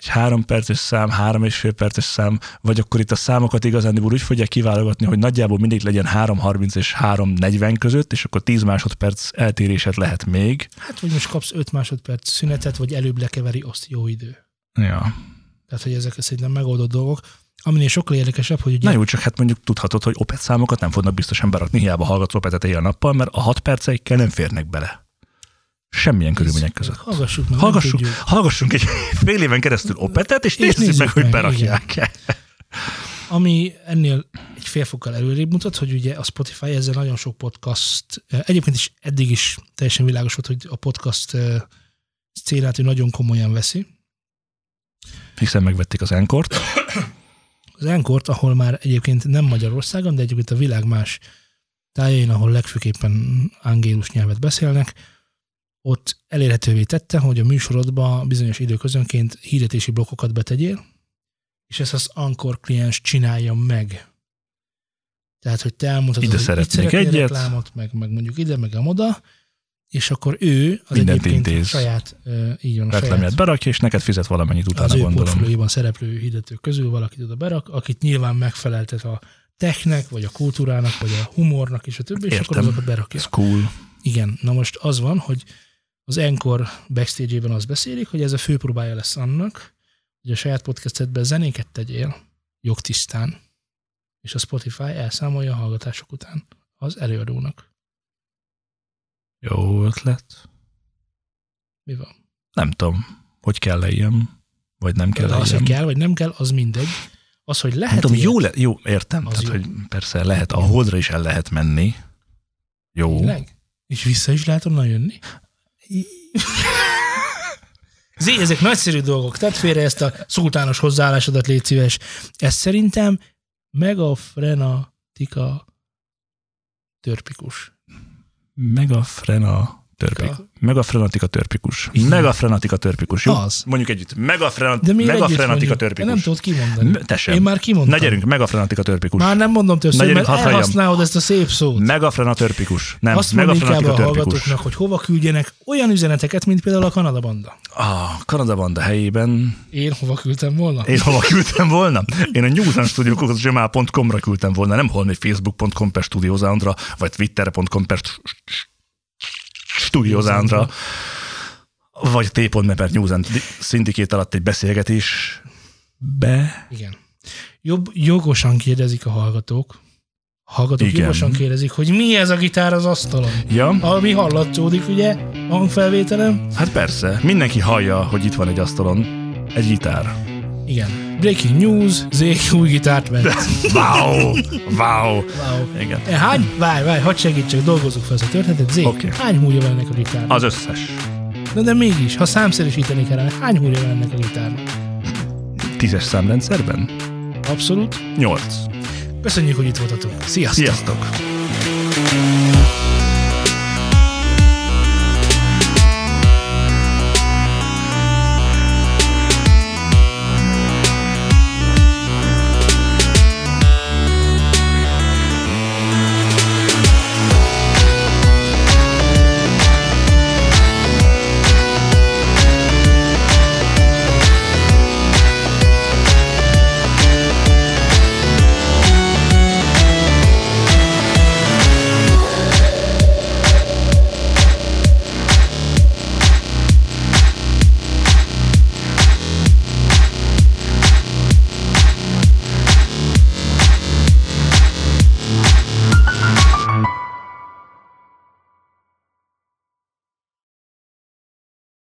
Speaker 1: egy három perces szám, három és fél perces szám, vagy akkor itt a számokat igazán úgy fogják kiválogatni, hogy nagyjából mindig legyen 3.30 és 3.40 között, és akkor 10 másodperc eltéréset lehet még.
Speaker 2: Hát, hogy most kapsz 5 másodperc szünetet, vagy előbb lekeveri, azt jó idő.
Speaker 1: Ja.
Speaker 2: Tehát, hogy ezek szerintem megoldott dolgok. Aminél sokkal érdekesebb, hogy ugye
Speaker 1: Na jó, csak hát mondjuk tudhatod, hogy opet számokat nem fognak biztosan berakni, hiába hallgatsz opetet éjjel-nappal, mert a 6 perceikkel nem férnek bele. Semmilyen körülmények között.
Speaker 2: Hallgassuk meg, tudjuk.
Speaker 1: hallgassunk egy fél éven keresztül opetet, és,
Speaker 2: És
Speaker 1: nézzük meg,
Speaker 2: nézzük
Speaker 1: hogy
Speaker 2: meg,
Speaker 1: berakják
Speaker 2: Ami ennél egy fél fokkal előrébb mutat, hogy ugye a Spotify ezzel nagyon sok podcast, egyébként is eddig is teljesen világos volt, hogy a podcast célát ő nagyon komolyan veszi.
Speaker 1: Hiszen megvették az enkort.
Speaker 2: Az Enkort, ahol már egyébként nem Magyarországon, de egyébként a világ más tájain, ahol legfőképpen angélus nyelvet beszélnek, ott elérhetővé tette, hogy a műsorodba bizonyos időközönként hirdetési blokkokat betegyél, és ezt az Anchor kliens csinálja meg. Tehát, hogy te elmondhatod,
Speaker 1: Ide
Speaker 2: hogy
Speaker 1: szeretnék
Speaker 2: itt
Speaker 1: egyet.
Speaker 2: reklámot, meg, meg mondjuk ide, meg oda, és akkor ő az
Speaker 1: Mindent
Speaker 2: egyébként
Speaker 1: intéz.
Speaker 2: saját, így van, a saját
Speaker 1: Reklámját berakja, és neked fizet valamennyit utána,
Speaker 2: az
Speaker 1: gondolom.
Speaker 2: portfólióban szereplő hirdetők közül valakit oda berak, akit nyilván megfeleltet a technek, vagy a kultúrának, vagy a humornak, és a többi, és akkor
Speaker 1: Értem.
Speaker 2: azokat berakja.
Speaker 1: Ez cool.
Speaker 2: Igen, na most az van, hogy az Encore backstage-ében azt beszélik, hogy ez a fő próbája lesz annak, hogy a saját podcastedben zenéket tegyél jogtisztán, és a Spotify elszámolja a hallgatások után az előadónak.
Speaker 1: Jó ötlet.
Speaker 2: Mi van?
Speaker 1: Nem tudom, hogy kell ilyen, vagy nem kell
Speaker 2: De az, hogy kell, vagy nem kell, az mindegy. Az, hogy lehet
Speaker 1: Nem tudom,
Speaker 2: ilyet,
Speaker 1: jó, le, jó, értem.
Speaker 2: Az
Speaker 1: Tehát,
Speaker 2: jó.
Speaker 1: hogy persze lehet, a holdra is el lehet menni. Jó.
Speaker 2: Tényleg? És vissza is lehet onnan jönni? Zé, ezek nagyszerű dolgok. Tedd félre ezt a szultános hozzáállásodat, légy szíves. Ez szerintem megafrenatika törpikus.
Speaker 1: Megafrena törpik.
Speaker 2: Ka-
Speaker 1: Megafrenatika törpikus. Megafrenatika törpikus. Jó?
Speaker 2: Az.
Speaker 1: Mondjuk együtt. Megafrenat,
Speaker 2: De mi
Speaker 1: megafrenatika törpikus.
Speaker 2: Nem tudod kimondani.
Speaker 1: Te sem.
Speaker 2: Én már kimondtam.
Speaker 1: Na gyerünk, megafrenatika törpikus.
Speaker 2: Már nem mondom többször,
Speaker 1: gyerünk,
Speaker 2: mert elhasználod ezt a szép szót.
Speaker 1: Megafrena törpikus. Nem,
Speaker 2: Azt
Speaker 1: megafrenatika törpikus.
Speaker 2: hallgatóknak, hogy hova küldjenek olyan üzeneteket, mint például a Kanada banda.
Speaker 1: A Kanada Banda helyében
Speaker 2: Én hova küldtem volna?
Speaker 1: én hova küldtem volna? Én a newsandstudio.gmail.com-ra küldtem volna, nem holmi facebook.com per studiosoundra, vagy twitter.com per studiosoundra, vagy t.me per News and Syndicate alatt egy beszélgetés be.
Speaker 2: Igen. Jobb, jogosan kérdezik a hallgatók. Hallgatók
Speaker 1: Igen.
Speaker 2: jogosan kérdezik, hogy mi ez a gitár az asztalon.
Speaker 1: Ja,
Speaker 2: Ami hallatszódik, ugye, hangfelvételem.
Speaker 1: hát persze, mindenki hallja, hogy itt van egy asztalon egy gitár.
Speaker 2: Igen. Breaking news, Zék új gitárt vett.
Speaker 1: Wow! Wow!
Speaker 2: Wow.
Speaker 1: Igen.
Speaker 2: E, Hány? Várj, várj, hadd segítsek, dolgozzuk fel ezt a történetet. Zék,
Speaker 1: Oké.
Speaker 2: hány húrja van ennek a gitárnak?
Speaker 1: Az összes.
Speaker 2: Na de mégis, ha számszerűsíteni kellene, hány húrja van ennek a gitárnak?
Speaker 1: Tízes számrendszerben?
Speaker 2: Abszolút.
Speaker 1: Nyolc.
Speaker 2: Köszönjük, hogy itt voltatok. Sziasztok!
Speaker 1: Sziasztok!